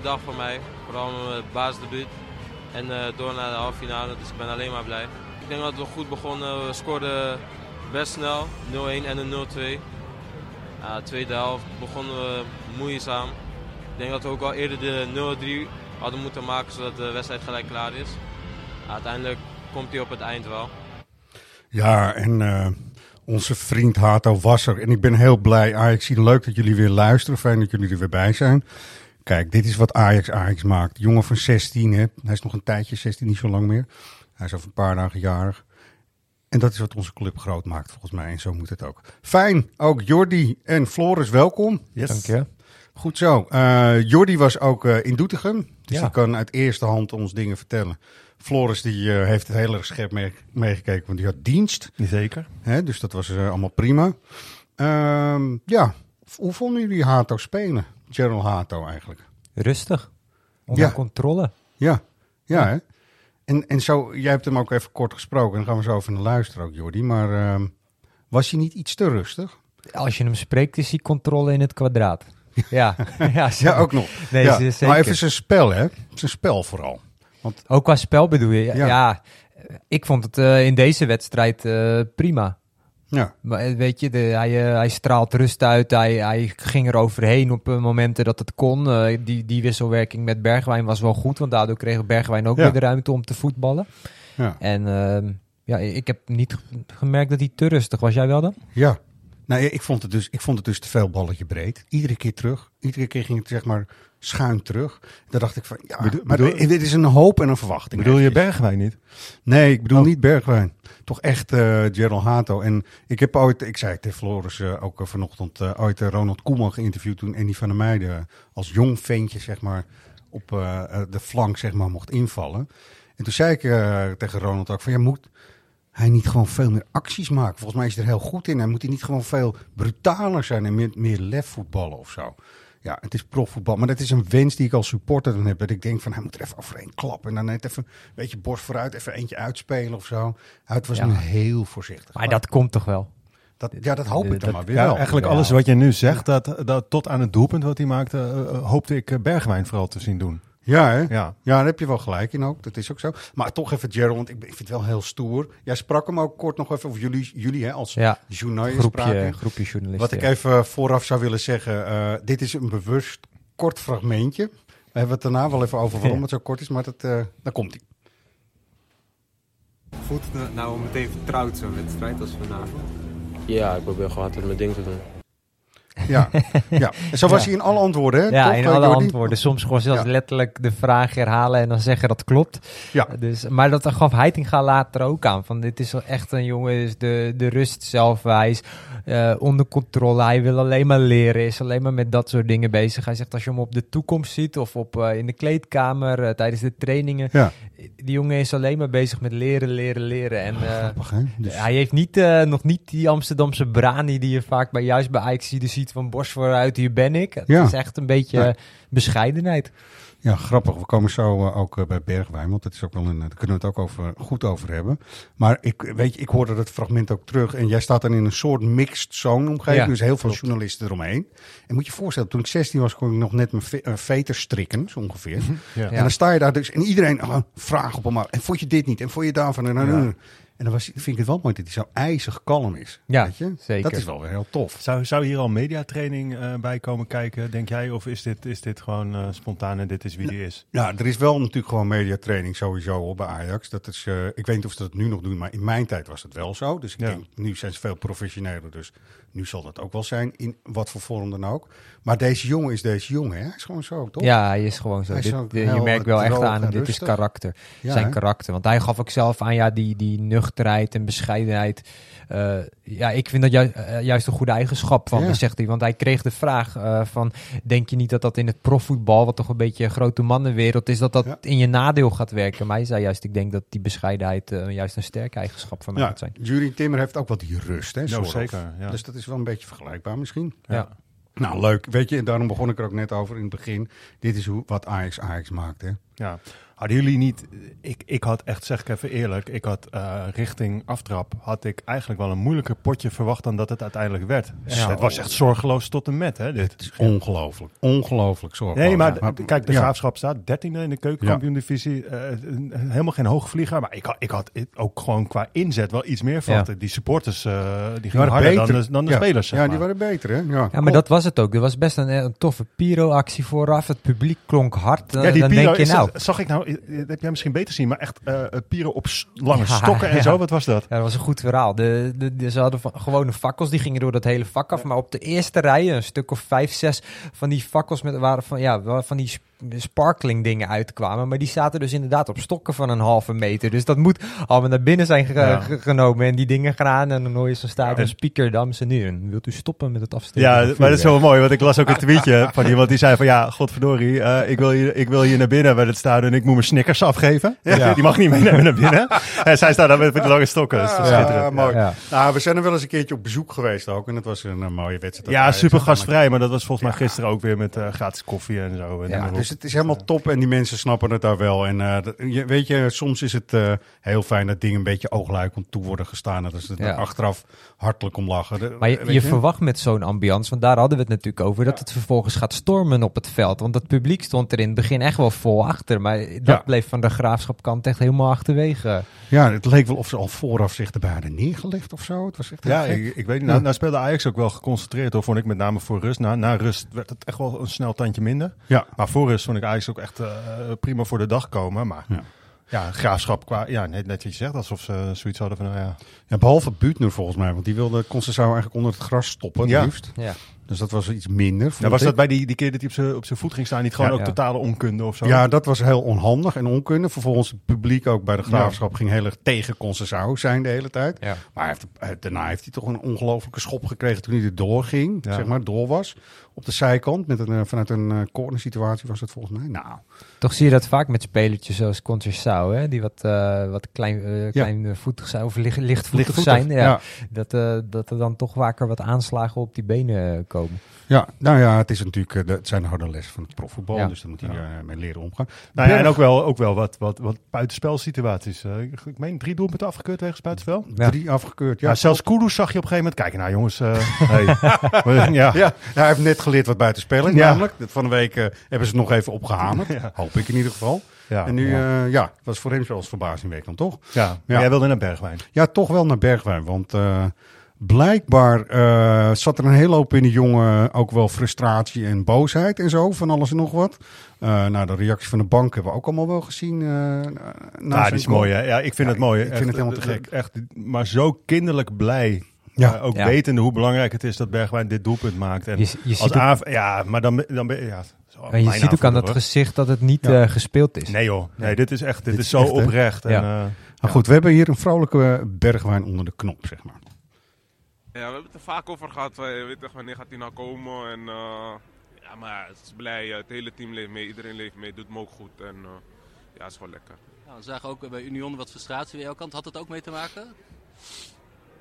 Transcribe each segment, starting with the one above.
Dag voor mij, vooral mijn basisdebuut. En eh, door naar de halve finale, dus ik ben alleen maar blij. Ik denk dat we goed begonnen, we scoorden best snel, 0-1 en een 0-2. Ja, de tweede helft begonnen we moeizaam. Ik denk dat we ook al eerder de 0-3 hadden moeten maken, zodat de wedstrijd gelijk klaar is. Uiteindelijk komt hij op het eind wel. Ja, en eh, onze vriend Hato was er. En ik ben heel blij. Ajax, zie leuk dat jullie weer luisteren. Fijn dat jullie er weer bij zijn. Kijk, dit is wat Ajax Ajax maakt. Jongen van 16, hè. hij is nog een tijdje, 16, niet zo lang meer. Hij is over een paar dagen jarig. En dat is wat onze club groot maakt, volgens mij. En zo moet het ook. Fijn, ook Jordi en Floris, welkom. Yes. Dank je. Goed zo. Uh, Jordi was ook uh, in Doetinchem. Dus Ja. die kan uit eerste hand ons dingen vertellen. Floris die, uh, heeft het heel erg scherp mee- meegekeken, want die had dienst. Zeker. Hè, dus dat was uh, allemaal prima. Ehm, ja, hoe vonden jullie Hato spelen? Gerald Hato eigenlijk. Rustig. Onder Ja. controle. Ja, ja hè? En, en zo, jij hebt hem ook even kort gesproken. Dan gaan we zo over naar luisteren ook, Jordi. Maar ehm, was hij niet iets te rustig? Als je hem spreekt, is hij controle in het kwadraat. Ja, ja, Ja, ook nog. Nee, ja. zeker. Maar even zijn spel, hè? Zijn spel vooral. Ook qua spel bedoel je? Ja, Ja. ja, ik vond het eh, in deze wedstrijd eh, prima. Ja, Maar eh, weet je, de, hij, eh, hij straalt rust uit. Hij, hij ging er overheen op eh, momenten dat het kon. Die, die wisselwerking met Bergwijn was wel goed. Want daardoor kreeg Bergwijn ook Ja. weer de ruimte om te voetballen. ja, En ehm, ja, ik heb niet gemerkt dat hij te rustig was. Jij wel dan? ja. Nou, ik vond, het dus, ik vond het dus te veel balletje breed. Iedere keer terug. Iedere keer ging het zeg maar schuin terug. Daar dacht ik van, ja, Bedoel- maar bedoel- dit is een hoop en een verwachting. Bedoel je. Bergwijn niet? Nee, ik bedoel Oh. niet Bergwijn. Toch echt eh Gerald Hato. En ik heb ooit, ik zei tegen Floris eh, ook eh, vanochtend, ooit Ronald Koeman geïnterviewd toen Andy van der Meijden als jong ventje, zeg maar, op de flank, zeg maar, mocht invallen. En toen zei ik tegen Ronald ook van, ja, moet hij niet gewoon veel meer acties maken? Volgens mij is hij er heel goed in. Hij moet hij niet gewoon veel brutaler zijn en meer, meer lef voetballen of zo. Ja, het is profvoetbal. Maar dat is een wens die ik als supporter dan heb. Dat ik denk van, hij moet er even overheen klappen. En dan net even, weet je, borst vooruit, even eentje uitspelen of zo. Het was Ja. nu heel voorzichtig. Maar dat komt toch wel? dat, ja, dat hoop ik dan dat- maar weer Ja, wel. eigenlijk Ja. alles wat je nu zegt, dat, dat tot aan het doelpunt wat hij maakte, eh, eh, hoopte ik eh, Bergwijn vooral te zien doen. Ja, hè? Ja. Ja, daar heb je wel gelijk in ook. Dat is ook zo. Maar toch even Gerald, want ik, ik vind het wel heel stoer. Jij sprak hem ook kort nog even, of jullie, jullie hè, als Ja, journalist groepje, spraken. groepje journalisten. Wat ik even vooraf zou willen zeggen, eh, dit is een bewust kort fragmentje. We hebben het daarna wel even over waarom het zo kort is, maar dat, eh daar komt hij. Voelt het nou om meteen vertrouwd zo'n wedstrijd als vanavond? Ja, ik probeer gewoon altijd mijn ding te doen. Ja, ja. En zo was Ja. hij in alle antwoorden, hè? Ja, in eh, alle Jordi? antwoorden. Soms gewoon zelfs Ja. letterlijk de vraag herhalen en dan zeggen dat klopt. Ja. Dus, maar dat gaf Heitinga later ook aan. Van dit is wel echt een jongen, is de, de rust zelf. Hij is eh, onder controle. Hij wil alleen maar leren. Is alleen maar met dat soort dingen bezig. Hij zegt als je hem op de toekomst ziet of op, eh, in de kleedkamer tijdens de trainingen. Ja. Die jongen is alleen maar bezig met leren, leren, leren. En Grappig, hè? Dus- hij heeft niet, nog niet die Amsterdamse brani die je vaak bij, juist bij Ajax ziet van borst vooruit, hier ben ik. Het Ja. is echt een beetje eh, bescheidenheid. Ja, grappig. We komen zo eh, ook eh, bij Bergwijn, want dat is ook wel een, daar kunnen we het ook over, goed over hebben. Maar ik, weet je, ik hoorde dat fragment ook terug en jij staat dan in een soort mixed zone omgeving, Ja, dus heel veel klopt. journalisten eromheen. En moet je je voorstellen, toen ik 16 was, kon ik nog net mijn ve eh, veter strikken, zo ongeveer. Ja. En dan sta je daar dus en iedereen oh, vraag op hem af. En vond je dit niet? En vond je daarvan? En, dan Ja. En dan was, vind ik het wel mooi dat hij zo ijzig kalm is. Ja, weet je? zeker. Dat is wel weer heel tof. Zou, zou hier al mediatraining eh bij komen kijken, denk jij? Of is dit, is dit gewoon eh, spontaan en dit is wie die is? Ja, er is wel natuurlijk gewoon mediatraining sowieso op bij Ajax. Dat is, eh, ik weet niet of ze dat nu nog doen, maar in mijn tijd was het wel zo. Dus ik Ja. denk, nu zijn ze veel professioneler, dus nu zal dat ook wel zijn, in wat voor vorm dan ook. Maar deze jongen is deze jongen, hè? Hij is gewoon zo, toch? Ja, hij is gewoon zo. Is Dit, de- je merkt wel echt aan dit is karakter. Ja, zijn hè? karakter. Want hij gaf ook zelf aan, ja, die, die nuchterheid en bescheidenheid. Eh, ja, ik vind dat ju- eh, juist een goede eigenschap van Ja. hem, zegt hij. Want hij kreeg de vraag eh, van, denk je niet dat dat in het profvoetbal, wat toch een beetje een grote mannenwereld is, dat dat Ja. in je nadeel gaat werken? Maar hij zei juist, ik denk dat die bescheidenheid juist een sterke eigenschap van mij Ja, moet zijn. Jurie Timmer heeft ook wat die rust, hè? Nou, of. zeker, ja. Dus dat is wel een beetje vergelijkbaar misschien. Ja. Nou, leuk. Weet je, en daarom begon ik er ook net over in het begin. Dit is hoe, wat Ajax Ajax maakt, hè? Ja. Hadden jullie niet, ik, ik had echt, zeg ik even eerlijk, ik had eh, richting aftrap, had ik eigenlijk wel een moeilijker potje verwacht dan dat het uiteindelijk werd. Ja. Het was echt zorgeloos tot en met, hè, dit. Het is ongelooflijk. Ongelooflijk zorgloos. Nee, maar kijk, de ja. Graafschap staat 13e in de keukenkampioen-divisie. Eh, helemaal geen hoogvlieger. Maar ik had, ik had ook gewoon qua inzet wel iets meer verwacht. Ja. Die supporters eh, die Die gingen waren harder beter. dan de, dan de Ja. spelers, zeg Ja, maar. die waren beter, hè? Ja, Ja, maar dat was het ook. Er was best een, een toffe Piro-actie vooraf. Het publiek klonk hard. Ja, die dan Piro, denk je is nou... dat- zag ik nou, eh, dat heb jij misschien beter zien, maar echt eh Piro op s- lange Ja, stokken en ja. zo. Wat was dat? Ja, dat was een goed verhaal. De, de, de- ze hadden van, gewone fakkels, die gingen door dat hele vak af. Maar op de eerste rij, een stuk of vijf, zes van die fakkels met, waren van, ja, van die sparkling dingen uitkwamen. Maar die zaten dus inderdaad op stokken van een halve meter. Dus dat moet allemaal naar binnen zijn ge- Ja. ge- genomen. En die dingen gaan en dan hoor je zo'n stadion Ja. speaker, dames en heren. Wilt u stoppen met het afsteken? Ja, maar dat is wel mooi, want ik las ook een tweetje van iemand die zei van ja, godverdorie, eh, ik, wil hier, ik wil hier naar binnen bij het stadion en ik moet mijn Snickers afgeven. Ja. Die mag niet meenemen naar binnen. en zij staat daar met, met de lange stokken. Dat Ja, mooi. Ja. Nou, we zijn er wel eens een keertje op bezoek geweest ook. En het was een, eh, mooie wedstrijd. Ja, super gastvrij, maar dat was volgens mij gisteren ook weer met eh, gratis koffie en zo. En dus het is helemaal top en die mensen snappen het daar wel. En eh, dat- je, weet je, soms is het eh, heel fijn dat dingen een beetje oogluikend toe worden gestaan. En dat ze er Ja. achteraf hartelijk om lachen. De- Maar je, verwacht met zo'n ambiance, want daar hadden we het natuurlijk over, dat Ja. het vervolgens gaat stormen op het veld. Want het publiek stond er in het begin echt wel vol achter. Maar dat Ja. bleef van de graafschapkant echt helemaal achterwege. Ja, het leek wel of ze al vooraf zich erbij hadden neergelegd of zo. Het was echt Ja, ik weet niet. Nou, nou speelde Ajax ook wel geconcentreerd, hoor, vond ik met name voor rust. Na, na rust werd het echt wel een snel tandje minder. Ja. Maar voor rust vond ik Ajax ook echt eh, prima voor de dag komen. Maar Ja. ja, graafschap qua, ja, net, net wat je zegt, alsof ze zoiets hadden van, nou ja. Ja, behalve Buutner volgens mij, want die wilde Concessao eigenlijk onder het gras stoppen, het Ja. liefst. Ja. Dus dat was iets minder. Ja, vond was ik. dat bij die, die keer dat hij op zijn- op zijn voet ging staan, niet gewoon Ja. ook Ja. totale onkunde of zo? Ja, dat was heel onhandig en onkunde. Vervolgens het publiek ook bij de graafschap ging heel erg tegen Concessao zijn de hele tijd. Ja. Maar hij heeft, eh, daarna heeft hij toch een ongelofelijke schop gekregen toen hij er door ging. Ja. Zeg maar, door was. Op de zijkant. Met een, eh, vanuit een eh, corner situatie was het volgens mij. Nou, Toch zie je dat vaak met spelertjes zoals Conceição, hè die wat, eh wat klein, eh kleinvoetig zijn of licht, lichtvoetig, lichtvoetig. zijn. Ja. Ja. Dat, dat er dan toch vaker wat aanslagen op die benen komen. Ja, nou ja, het, is natuurlijk, eh, de, het zijn de harde lessen van het profvoetbal. Ja. Dus daar moet hij eh, mee leren omgaan. Nou ja, en ook wel, ook wel wat, wat, wat buitenspelsituaties. Eh, ik, meen drie doelpunten afgekeurd wegens buitenspel. Ja. Drie afgekeurd. Ja, Ja, zelfs Kudus zag je op een gegeven moment. Kijk nou jongens, hey. ja. Ja, hij heeft net geleerd wat buiten spelen Ja. namelijk. Van de week hebben ze het nog even opgehamerd. Ja. Hoop ik in ieder geval. Ja, en nu, ja. ja, ja was voor hem zelfs verbazingwekkend, toch? ja. Ja. jij wilde naar Bergwijn. Ja, toch wel naar Bergwijn. Want blijkbaar eh, zat er een hele hoop in de jongen ook wel frustratie en boosheid en zo. Van alles en nog wat. Eh nou, de reactie van de bank hebben we ook allemaal wel gezien. eh Ja, die is goal. mooi hè. Ja, ik vind Ja, het mooi. ik vind het helemaal te gek. Echt, maar zo kinderlijk blij. Ja. Ook Ja. wetende hoe belangrijk het is dat Bergwijn dit doelpunt maakt. En Je, je als ziet ook, aanv- ja, maar dan, ben- dan ben ja, zo, en je ziet ook aan dat gezicht dat het niet Ja. gespeeld is. Nee joh, nee, dit is echt, dit, Dit is is zo echt, oprecht. En, Ja. eh, Maar goed, we hebben hier een vrolijke Bergwijn onder de knop, zeg maar. Ja, we hebben het er vaak over gehad. eh, Je weet toch, wanneer gaat hij nou komen? En, eh, ja, maar het is blij. eh, Het hele team leeft mee. Iedereen leeft mee. Doet me ook goed. En eh, ja, het is wel lekker. Ja, we zagen ook bij Union wat frustratie bij jouw kant. Had dat ook mee te maken?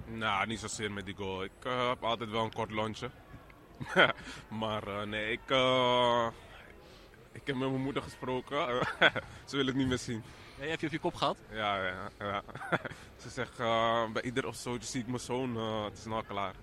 Nou, niet zozeer met die goal. Ik eh, heb altijd wel een kort lontje. maar eh, nee, ik, eh, ik heb met mijn moeder gesproken. Ze wil het niet meer zien. Nee, heb je op je kop gehad? Ja, ja, ja. Ze zegt, eh, bij ieder of zo zie ik mijn zoon, eh, het is nou klaar.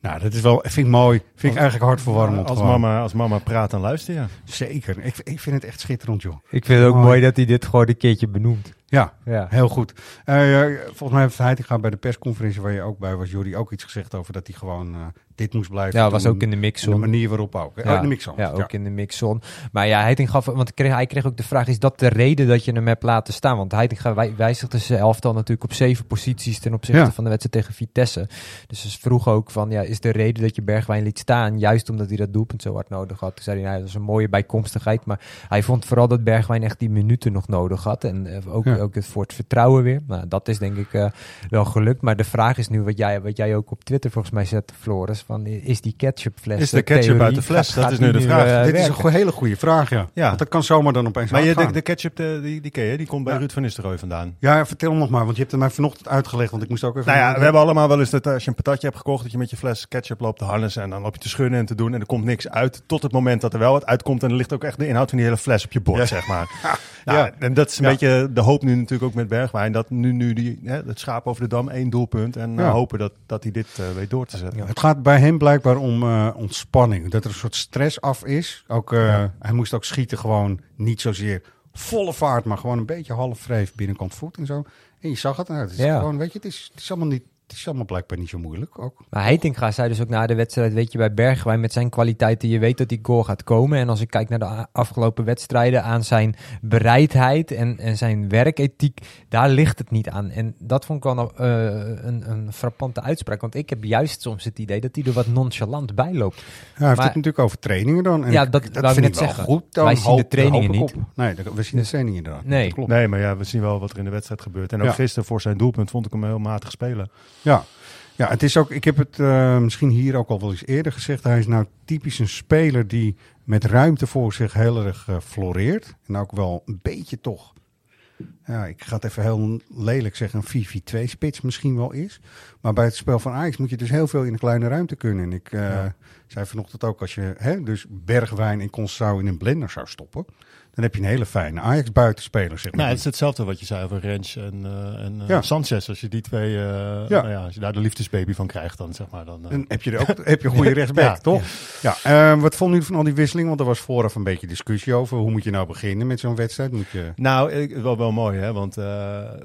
Nou, dat is wel, vind ik mooi. Vind ik eigenlijk hartverwarmend. als, gewoon. mama, als mama praat, dan luister je. Zeker. Ik, ik vind het echt schitterend, joh. Ik vind het ook Mooi. mooi dat hij dit gewoon een keertje benoemt. Ja, Ja. heel goed. Eh, volgens mij heeft Heitinga bij de persconferentie waar je ook bij was, Jordi, ook iets gezegd over dat hij gewoon eh, dit moest blijven Ja, was ook in de mixzone. de manier waarop ook. Oh, in de mixzone. Ja, ook in de mixzone. Maar ja, Heiting gaf, want kreeg, hij kreeg ook de vraag, is dat de reden dat je hem hebt laten staan? Want Heiting wij, wijzigde zijn elftal natuurlijk op zeven posities ten opzichte Ja. van de wedstrijd tegen Vitesse. Dus ze vroeg ook van, ja, is de reden dat je Bergwijn liet staan, juist omdat hij dat doelpunt zo hard nodig had? Toen zei hij, nou, dat is een mooie bijkomstigheid, maar hij vond vooral dat Bergwijn echt die minuten nog nodig had. En eh, ook, Ja. ook het voor het vertrouwen weer. Nou, dat is denk ik eh, wel gelukt. Maar de vraag is nu, wat jij, wat jij ook op Twitter volgens mij zette, Floris, van is die ketchupfles Is de eh, ketchup uit de fles? Dat is nu de vraag. eh, Dit is een hele goede vraag, ja. Ja. Want dat kan zomaar dan opeens Maar je, de, de ketchup, de, die, die ken je, die komt bij Ja. Ruud van Nistelrooy vandaan. Ja, vertel hem nog maar, want je hebt het mij vanochtend uitgelegd, want ik moest ook even... Nou ja, we hebben allemaal wel eens dat als je een patatje hebt gekocht, dat je met je fles ketchup loopt te harnessen en dan loop je te schudden en te doen en er komt niks uit. Tot het moment dat er wel wat uitkomt en er ligt ook echt de inhoud van die hele fles op je bord, Ja. zeg maar. Nou, Ja. En dat is een Ja. beetje de hoop nu natuurlijk ook met Bergwijn. Dat nu, nu die, hè, het schaap over de dam, één doelpunt. En eh, Ja. hopen dat, dat hij dit eh, weet door te zetten. Het gaat bij hem blijkbaar om eh, ontspanning. Dat er een soort stress af is. Ook, eh, Hij moest ook schieten gewoon niet zozeer volle vaart, maar gewoon een beetje half wreef binnenkant voet en zo. En je zag het. Nou, het is Ja. gewoon, weet je, het is, het is allemaal niet... Het is allemaal blijkbaar niet zo moeilijk ook. Maar Heitinga zei dus ook na de wedstrijd, weet je, bij Bergwijn met zijn kwaliteiten, je weet dat die goal gaat komen. En als ik kijk naar de afgelopen wedstrijden, aan zijn bereidheid en, en zijn werkethiek, daar ligt het niet aan. En dat vond ik wel nog, eh, een, een frappante uitspraak, want ik heb juist soms het idee dat hij er wat nonchalant bij loopt. Ja, hij heeft Maar- het natuurlijk over trainingen dan. En Ja, ik- dat dat vind ik wel zeggen. goed. Dan Wij zien de hoop- trainingen niet. op. Nee, dat- we zien de trainingen inderdaad. Nee. Dat klopt. Nee, maar ja, we zien wel wat er in de wedstrijd gebeurt. En ook Ja. gisteren voor zijn doelpunt vond ik hem heel matig spelen. Ja. ja, het is ook. Ik heb het eh, misschien hier ook al wel eens eerder gezegd. Hij is nou typisch een speler die met ruimte voor zich heel erg eh, floreert. En ook wel een beetje toch. Ja, ik ga het even heel lelijk zeggen, een 4-4-2 spits misschien wel is. Maar bij het spel van Ajax moet je dus heel veel in een kleine ruimte kunnen. En ik eh, zei vanochtend ook, als je hè, dus Bergwijn en Conceição in een blender zou stoppen, dan heb je een hele fijne Ajax buitenspeler, zeg maar. Nou, het is hetzelfde wat je zei over Rens en, eh, en eh, Ja. Sanchez. Als je die twee, eh, nou ja, als je daar de liefdesbaby van krijgt, dan zeg maar dan. Dan heb je er ook heb je een goede rechtsback, Ja, toch? Ja. eh, wat vonden jullie van al die wisselingen? Want er was vooraf een beetje discussie over. Hoe moet je nou beginnen met zo'n wedstrijd? Moet je... Nou, wel, wel mooi, hè? Want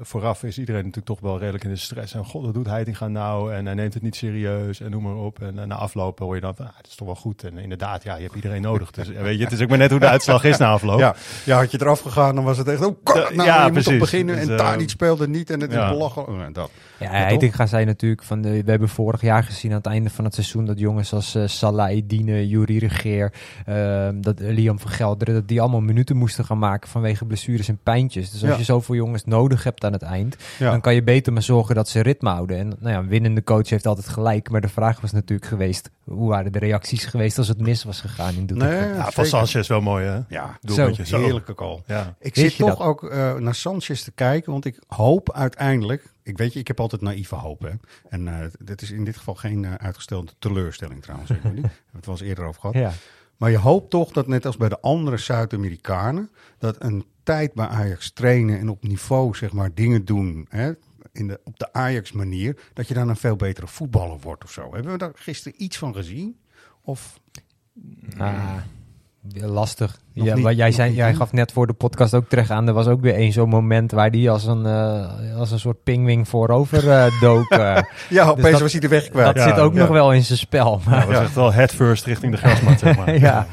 vooraf is iedereen natuurlijk toch wel redelijk in de stress. En god, wat doet Heitinga nou? En hij neemt het niet serieus en noem maar op. En, na afloop hoor je dan van, ah, het is toch wel goed. En inderdaad, ja, je hebt iedereen nodig. Dus weet je, het is ook maar net hoe de uitslag is na afloop. Ja, ja, had je eraf gegaan, dan was het echt... Oh, kak, nou, ja, je moet precies. toch beginnen. Dus, en eh, daar niet speelde niet. En het ja. is belachelijk. Oh, dat. Ja, Maar Heitinga zei natuurlijk van, de, we hebben vorig jaar gezien aan het einde van het seizoen dat jongens als eh Salah Edine, Juri Regeer, ehm, dat Liam van Gelderen, dat die allemaal minuten moesten gaan maken vanwege blessures en pijntjes. Dus als Ja. je zoveel jongens nodig hebt aan het eind, Ja. dan kan je beter maar zorgen dat ze ritme houden. En nou ja, een winnende coach heeft altijd gelijk, maar de vraag was natuurlijk geweest, hoe waren de reacties geweest als het mis was gegaan in Doetinchem? Nee, Ja, van. Sanchez wel mooi, hè? Ja, Doelpuntje. Zo. Heerlijke goal. Ja. Ik zit toch dat? ook eh, naar Sanchez te kijken, want ik hoop uiteindelijk... Ik weet je, ik heb altijd naïeve hoop. Hè? En eh dit is in dit geval geen eh, uitgestelde teleurstelling trouwens. Ik weet niet. We hebben het wel eens eerder over gehad. Ja. Maar je hoopt toch dat net als bij de andere Zuid-Amerikanen... dat een tijd bij Ajax trainen en op niveau zeg maar dingen doen... Hè, in de, op de Ajax-manier... dat je dan een veel betere voetballer wordt of zo. Hebben we daar gisteren iets van gezien? Of Ah, ja, lastig. Nog Ja, niet- jij, zei, jij gaf net voor de podcast ook terecht aan. Er was ook weer één zo'n moment waar die als een, eh, als een soort pingwing voorover eh dook. eh. ja, opeens dat- was hij de weg kwijt. dat Ja, zit ook ja. nog wel in zijn spel. Ja, Maar, dat was echt wel head first richting de grasmat, zeg maar. ja.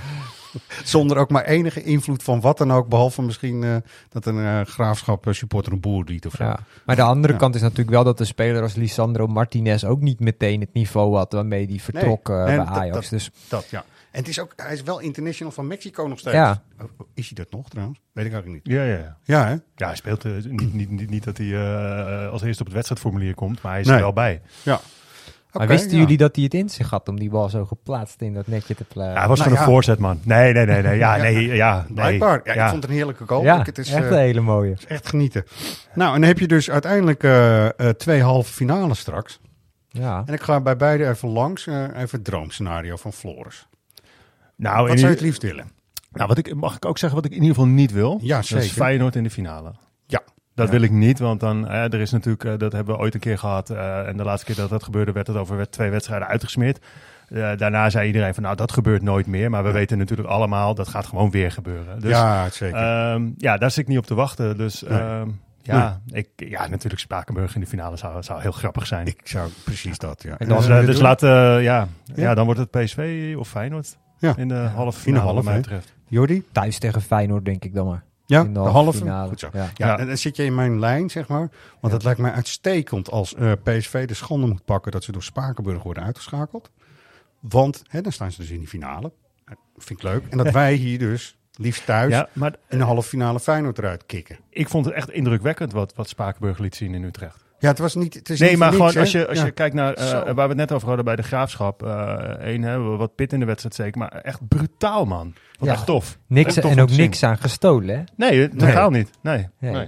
Zonder ook maar enige invloed van wat dan ook. Behalve misschien eh, dat een eh, graafschap supporter een boer liet of zo. Ja. Maar de andere Ja. kant is natuurlijk wel dat een speler als Lisandro Martinez ook niet meteen het niveau had waarmee hij vertrok nee, bij Ajax. dat- dus Dat, ja. En het is ook, hij is wel international van Mexico nog steeds. Ja. Is hij dat nog trouwens? Weet ik eigenlijk niet. Ja, ja, ja. Ja, hè? Ja, hij speelt eh, niet, niet, niet, niet dat hij eh, als eerste op het wedstrijdformulier komt, maar hij is Nee. er wel bij. Ja. maar wisten ja. jullie dat hij het in zich had om die bal zo geplaatst in dat netje te Ja, plaatsen? hij was Nou gewoon een ja. voorzet, man. Nee, nee, nee, nee. Ja, nee, ja, nee. Blijkbaar. Ja, Ja. ik vond het een heerlijke goal. ja, Ik- het is echt eh, een hele mooie. echt genieten. Nou, en dan heb je dus uiteindelijk twee halve finales straks. Ja. En ik ga bij beide even langs. eh, even het droomscenario van Floris. Nou, Wat zou je het liefst willen? nou, wat ik, mag ik ook zeggen wat ik in ieder geval niet wil? Ja, Dat zeker. is Feyenoord in de finale. Ja. Dat Ja. wil ik niet, want dan, eh, er is natuurlijk, eh, dat hebben we ooit een keer gehad. eh, en de laatste keer dat dat gebeurde, werd het over twee wedstrijden uitgesmeerd. Daarna zei iedereen van, nou, dat gebeurt nooit meer. Maar we weten natuurlijk allemaal, dat gaat gewoon weer gebeuren. Dus ja, zeker. Ehm, ja, daar zit ik niet op te wachten. Dus Nee. ehm, Ja, ik, ja, natuurlijk Spakenburg in de finale zou, zou heel grappig zijn. Ik zou precies dat, ja. En dus dan- dus laat, ja, ja. Ja. dan wordt het PSV of Feyenoord Ja. in de halve finale, wat halve, mij betreft. Jordi? Thuis tegen Feyenoord, denk ik dan maar. Ja, In de de halve. finale. Goed zo. Ja. Ja, Ja. en dan zit je in mijn lijn, zeg maar. Want het lijkt mij uitstekend als eh, PSV de schande moet pakken dat ze door Spakenburg worden uitgeschakeld. Want hè, dan staan ze dus in die finale. Eh, Vind ik leuk. En dat wij hier dus liefst thuis Ja, maar in de halve finale Feyenoord eruit kicken. ik vond het echt indrukwekkend wat, wat Spakenburg liet zien in Utrecht. Ja, het was niet. Het is Nee, niet maar niks, gewoon als je, als Ja. je kijkt naar eh, waar we het net over hadden bij de graafschap. Eén, hè, wat pit in de wedstrijd zeker. Maar echt brutaal, man. Wat Ja. echt tof. Niks, Echt tof en ook niks aan gestolen, hè? Nee, eh, totaal niet. Nee. Nee. nee.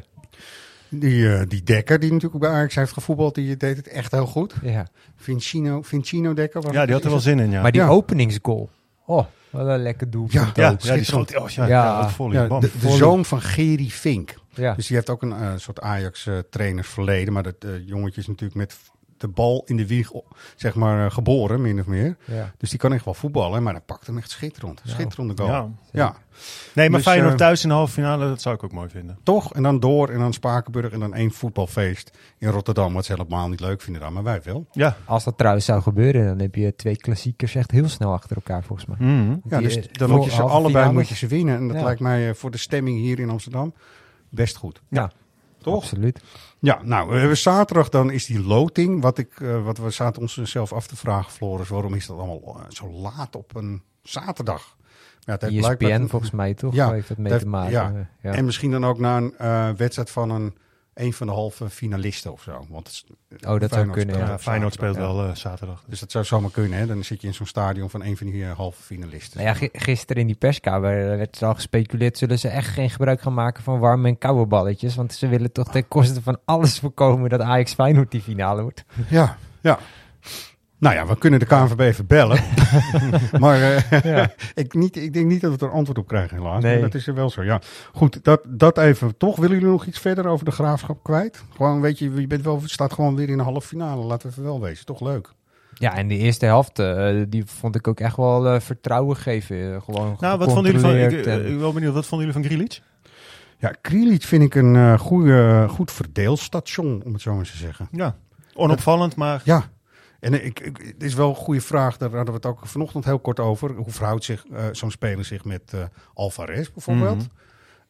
Die, eh, die Dekker, die natuurlijk bij Ajax heeft gevoetbald, die deed het echt heel goed. Ja. Vincino, Vincino Dekker. Ja, die had er wel zin in, ja. Maar die Ja. openingsgoal. Oh, wat een lekker doelpunt. Ja, ook. ja, ja, die schoot. Oh, ja, Ja. volley, de, de zoon van Geri Fink. Ja. Dus die heeft ook een eh, soort Ajax-trainersverleden. maar dat eh, jongetje is natuurlijk met de bal in de wieg zeg maar, eh, geboren, min of meer. Ja. Dus die kan echt wel voetballen, maar hij pakt hem echt schitterend. Schitterende goal. Ja. Ja. Nee, maar Dus, Feyenoord eh, thuis in de halve finale, dat zou ik ook mooi vinden. toch? En dan door en dan Spakenburg en dan één voetbalfeest in Rotterdam. Wat ze helemaal niet leuk vinden dan, maar wij wel. Ja. Als dat trouwens zou gebeuren, dan heb je twee klassiekers echt heel snel achter elkaar, volgens mij. Mhm. Ja, dus eh, dan moet je ze allebei moet je ze winnen. En dat Ja. lijkt mij voor de stemming hier in Amsterdam best goed. Ja, Toch? absoluut. Ja, nou, we hebben zaterdag dan is die loting. Wat, ik, eh, wat we zaten ons zelf af te vragen, Floris. Waarom is dat allemaal eh, zo laat op een zaterdag? Ja, het ESPN blijkbaar- volgens mij toch? Ja, heeft dat mee het te maken. ja. Ja. En misschien dan ook na een eh, wedstrijd van een, een van de halve finalisten of zo. Want het is- Oh, dat zou Feyenoord kunnen, speelt ja. Feyenoord speelt ja. wel eh, zaterdag. Dus dat zou zomaar kunnen, hè? Dan zit je in zo'n stadion van een van die eh, halve finalisten. Nou ja, gi- gisteren in die perskamer werd er al gespeculeerd... zullen ze echt geen gebruik gaan maken van warme en koude balletjes? Want ze willen toch ten koste van alles voorkomen... dat Ajax Feyenoord die finale wordt. Ja, ja. Nou ja, we kunnen de KNVB even bellen. maar eh, Ja. ik, niet, ik denk niet dat we er antwoord op krijgen, helaas. Nee. Maar dat is er wel zo, ja. Goed, dat, dat even. Toch, willen jullie nog iets verder over de graafschap kwijt? Gewoon, weet je, je bent wel, staat gewoon weer in de halve finale. Laten we even wel wezen. Toch leuk. Ja, en de eerste helft, eh, die vond ik ook echt wel eh, vertrouwen geven. Gewoon Nou, wat vonden jullie van... Ik, ben wel benieuwd, wat vonden jullie van Grealish? Ja, Krilic vind ik een eh, goede, goed verdeelstation, om het zo maar eens te zeggen. Ja, onopvallend, maar... Ja, en ik, ik, het is wel een goede vraag. Daar hadden we het ook vanochtend heel kort over. Hoe verhoudt zich eh, zo'n speler zich met eh Alvarez bijvoorbeeld? Mhm.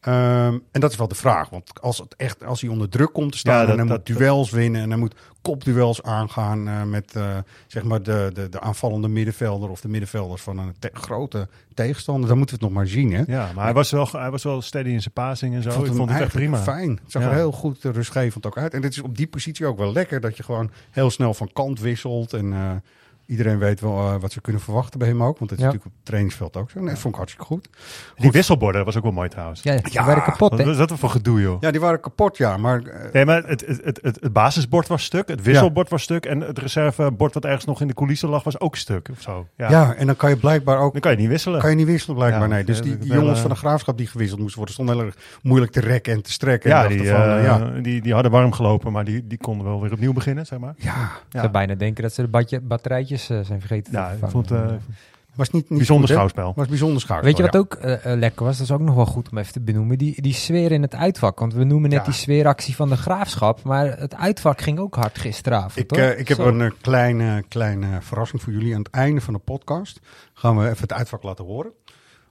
Ehm, en dat is wel de vraag. Want als, het echt, als hij onder druk komt te staan Ja, en dat- hij dat- moet duels winnen en hij moet kopduels aangaan eh, met eh, zeg maar de, de, de aanvallende middenvelder of de middenvelders van een te- grote tegenstander, dan moeten we het nog maar zien. Hè? Ja, maar hij was wel, hij was wel steady in zijn passing en zo. Ik vond, het echt prima. Fijn. Het zag Ja. er heel goed eh, rustgevend ook uit. En het is op die positie ook wel lekker dat je gewoon heel snel van kant wisselt. En iedereen weet wel eh, wat ze kunnen verwachten bij hem ook. Want dat is Ja. natuurlijk op het trainingsveld ook zo. Nee, dat vond ik hartstikke goed. Die wisselborden was ook wel mooi trouwens. Ja, die Ja, waren kapot, Wat hè? was dat voor gedoe, joh? Ja, die waren kapot, ja. Maar eh, Nee, maar het, het, het, het, het basisbord was stuk, het wisselbord was stuk en het reservebord wat ergens nog in de coulissen lag was ook stuk of zo. Ja. ja. en dan kan je blijkbaar ook... Dan kan je niet wisselen. Kan je niet wisselen blijkbaar, Ja, nee. Dus die, dat die wel, jongens van de graafschap die gewisseld moesten worden... stonden heel erg moeilijk te rekken en te strekken. ja, en die, van, eh, ja. die, die hadden warm gelopen, maar die, die konden wel weer opnieuw beginnen, zeg maar. ja, Ik zou bijna denken dat ze de badje, eh, zijn vergeten te Ja, ik vervangen. vond het eh, was niet, niet bijzonder goed, schouwspel. was bijzonder schouwspel, Weet je wat ja. ook eh, lekker was? Dat is ook nog wel goed om even te benoemen. Die, die sfeer in het uitvak. Want we noemen net Ja. die sfeeractie van de graafschap. Maar het uitvak ging ook hard gisteravond. Ik, ik heb Zo. een kleine, kleine verrassing voor jullie. Aan het einde van de podcast gaan we even het uitvak laten horen.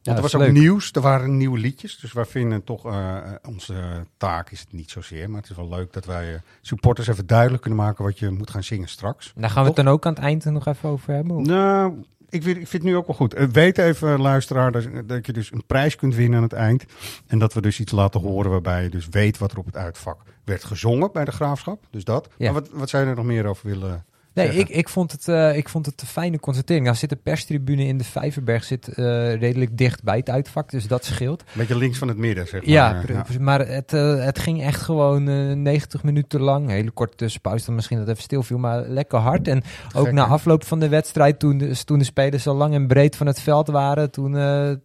Want er dat was ook leuk. nieuws, er waren nieuwe liedjes. Dus wij vinden toch, eh, onze taak is het niet zozeer. Maar het is wel leuk dat wij eh, supporters even duidelijk kunnen maken wat je moet gaan zingen straks. Daar gaan we het dan ook aan het eind nog even over hebben. of? Nou, ik vind, ik vind het nu ook wel goed. Eh, weet even, luisteraar, dat, dat je dus een prijs kunt winnen aan het eind. En dat we dus iets laten horen waarbij je dus weet wat er op het uitvak werd gezongen bij de graafschap. Dus dat. Ja. Maar wat, wat zou je er nog meer over willen Nee, zeggen? ik, ik, vond het, eh, ik vond het een fijne constatering. Nou zit de perstribune in de Vijverberg zit, eh, redelijk dicht bij het uitvak, dus dat scheelt. Een beetje links van het midden, zeg maar. Ja, maar het, eh, het ging echt gewoon eh 90 minuten lang. Hele korte tussenpauze, dan misschien dat even stil viel, maar lekker hard. En ook Gek, na afloop van de wedstrijd, toen de, toen de spelers al lang en breed van het veld waren, toen,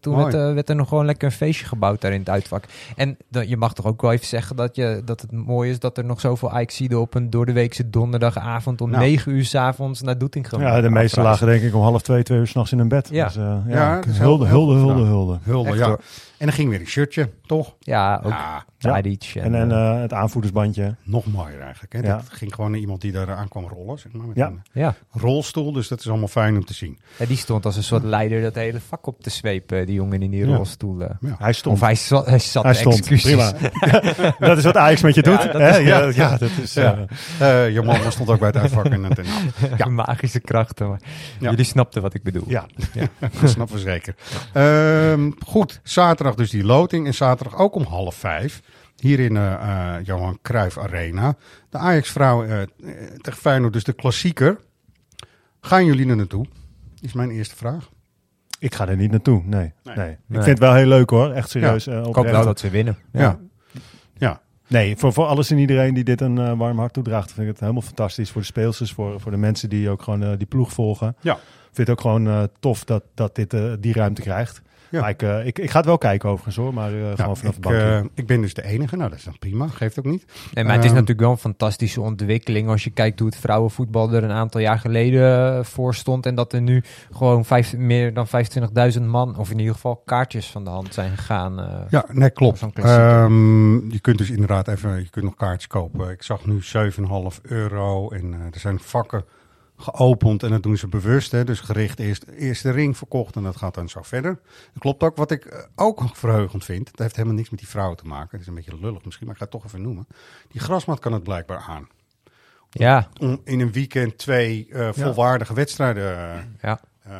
toen werd, werd er nog gewoon lekker een feestje gebouwd daar in het uitvak. En dan, je mag toch ook wel even zeggen dat, je, dat het mooi is dat er nog zoveel Ajaxiden op een door de weekse donderdagavond om Nou. 9 uur uur s'avonds naar Doetinchem. Ja, de meeste lagen denk ik om half twee, twee uur s'nachts in een bed. Ja. Dus, uh, ja, Ja, is hulde, hulde, hulde, hulde. Hulde, Echt ja. hoor. En dan ging weer een shirtje, toch? Ja, ook Ja, Tadic. En, en eh, het aanvoerdersbandje. nog mooier eigenlijk. Hè? Ja. Dat ging gewoon naar iemand die daar aan kwam rollen, zeg maar, met Ja. een ja. rolstoel. Dus dat is allemaal fijn om te zien. Ja, die stond als een soort leider dat hele vak op te zwepen, die jongen in die Ja. rolstoel. eh. Ja. Hij stond. Of hij, zat, hij zat Hij stond. excuses. Prima. dat is wat Ajax met je doet. Ja, dat hè? is- ja, dat is... Ja. eh, Eh je man stond ook bij het uitvak. En, het- ja, Magische krachten. Maar Ja. Jullie snapten wat ik bedoel. ja. dat snappen we zeker. Ehm, goed, zaterdag dus die loting. En zaterdag ook om half vijf. Hier in eh, eh, Johan Cruijff Arena. De Ajax-vrouw eh, eh, tegen Feyenoord, dus de klassieker. Gaan jullie er naartoe? Is mijn eerste vraag. Ik ga er niet naartoe, nee. Nee. nee. Ik vind het wel heel leuk hoor, echt serieus. eh, Ik hoop wel dat ze winnen. Ja. ja. Nee, voor, voor alles en iedereen die dit een eh, warm hart toedraagt, vind ik het helemaal fantastisch. Voor de speelsters, voor, voor de mensen die ook gewoon eh, die ploeg volgen. Ja. Ik vind het ook gewoon eh, tof dat, dat dit die ruimte krijgt. Ja. Maar ik, eh, ik, ik ga het wel kijken overigens hoor, maar eh, Nou, gewoon vanaf ik, de bankje. eh, ik ben dus de enige. Nou, dat is dan prima. Geeft ook niet. Nee, maar het is Ehm, natuurlijk wel een fantastische ontwikkeling als je kijkt hoe het vrouwenvoetbal er een aantal jaar geleden voor stond. En dat er nu gewoon vijf, meer dan 25.000 man, of in ieder geval kaartjes van de hand zijn gegaan. eh. Ja, nee, klopt. Ehm, je kunt dus inderdaad even, je kunt nog kaartjes kopen. Ik zag nu 7,5 euro en er zijn vakken geopend en dat doen ze bewust. Hè, dus gericht eerst, eerst de ring verkocht en dat gaat dan zo verder. Dat klopt ook. Wat ik eh, ook verheugend vind, dat heeft helemaal niks met die vrouwen te maken. Het is een beetje lullig misschien, maar ik ga het toch even noemen. Die grasmat kan het blijkbaar aan. ja, Om in een weekend twee eh, volwaardige wedstrijden ja. eh,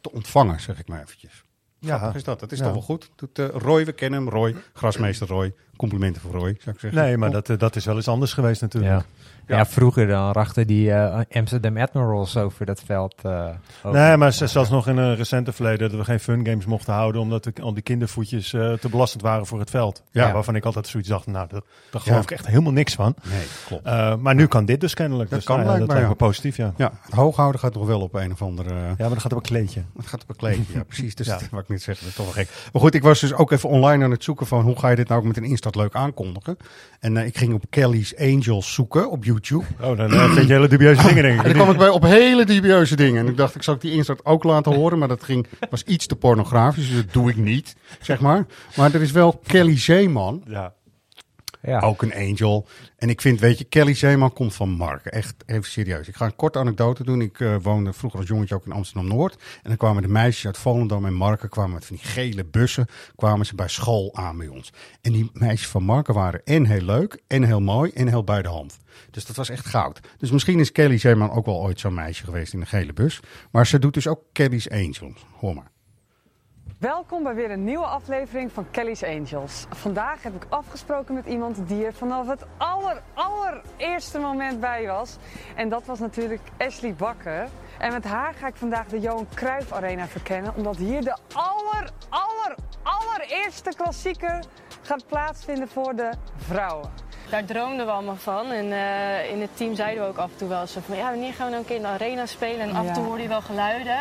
te ontvangen, zeg ik maar eventjes. Ja. Grappig is dat. Dat is Ja. toch wel goed. Doet, Roy, we kennen hem. Roy, grasmeester Roy. Complimenten voor Roy, zou ik zeggen. Nee, maar dat, dat is wel eens anders geweest natuurlijk. Ja. Ja. vroeger dan rachten die eh, Amsterdam Admirals over dat veld. eh, over. Nee, maar zelfs nog in een recente verleden dat we geen fun games mochten houden omdat de, al die kindervoetjes eh, te belastend waren voor het veld. Ja. Ja. waarvan ik altijd zoiets dacht, nou, dat, daar geloof Ja. ik echt helemaal niks van. Nee, klopt. Eh, maar nu kan dit dus kennelijk. Dat dus, kan ja, dat blijkbaar, lijkt me positief, ja. Ja, het hooghouden gaat nog wel op een of andere... Ja, maar dan gaat op een kleedje. Het gaat op een kleedje, ja precies. Dus Ja. dat wou ik niet zeggen, dat is toch wel gek. Maar goed, ik was dus ook even online aan het zoeken van hoe ga je dit nou ook met een instart leuk aankondigen. En eh, ik ging op Kelly's Angels zoeken op YouTube. Oh, dan eh, vind je hele dubieuze dingen, denk ik. En dan kwam ik bij op hele dubieuze dingen. En ik dacht, ik zal die instart ook laten horen. Maar dat ging, was iets te pornografisch, dus dat doe ik niet, zeg maar. Maar er is wel Kelly Zeeman, Ja. Ja. ook een angel. En ik vind, weet je, Kelly Zeeman komt van Mark. Echt even serieus. Ik ga een korte anekdote doen. Ik eh, woonde vroeger als jongetje ook in Amsterdam-Noord. En dan kwamen de meisjes uit Volendam en Marken... kwamen met van die gele bussen, kwamen ze bij school aan bij ons. En die meisjes van Marken waren en heel leuk, en heel mooi, en heel bij de hand. Dus dat was echt goud. Dus misschien is Kelly Zeeman ook wel ooit zo'n meisje geweest in een gele bus. Maar ze doet dus ook Kelly's Angels. Hoor maar. Welkom bij weer een nieuwe aflevering van Kelly's Angels. Vandaag heb ik afgesproken met iemand die er vanaf het aller, allereerste moment bij was. En dat was natuurlijk Ashley Bakker. En met haar ga ik vandaag de Johan Cruijff Arena verkennen. Omdat hier de aller, aller, allereerste klassieker gaat plaatsvinden voor de vrouwen. Daar droomden we allemaal van. En eh, in het team zeiden we ook af en toe wel zo van... ja, wanneer gaan we nou een keer in de arena spelen? En af en toe Ja. hoorde je wel geluiden.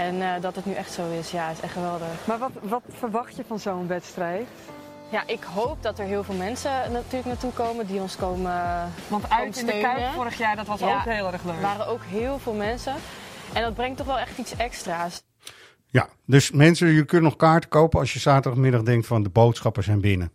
En eh, dat het nu echt zo is, ja, is echt geweldig. Maar wat, wat verwacht je van zo'n wedstrijd? Ja, ik hoop dat er heel veel mensen natuurlijk naartoe komen die ons komen Want komen uit in de. Kuip vorig jaar, dat was Ja, ook heel erg leuk. Er waren ook heel veel mensen. En dat brengt toch wel echt iets extra's. Ja, dus mensen, je kunt nog kaarten kopen als je zaterdagmiddag denkt van de boodschappen zijn binnen.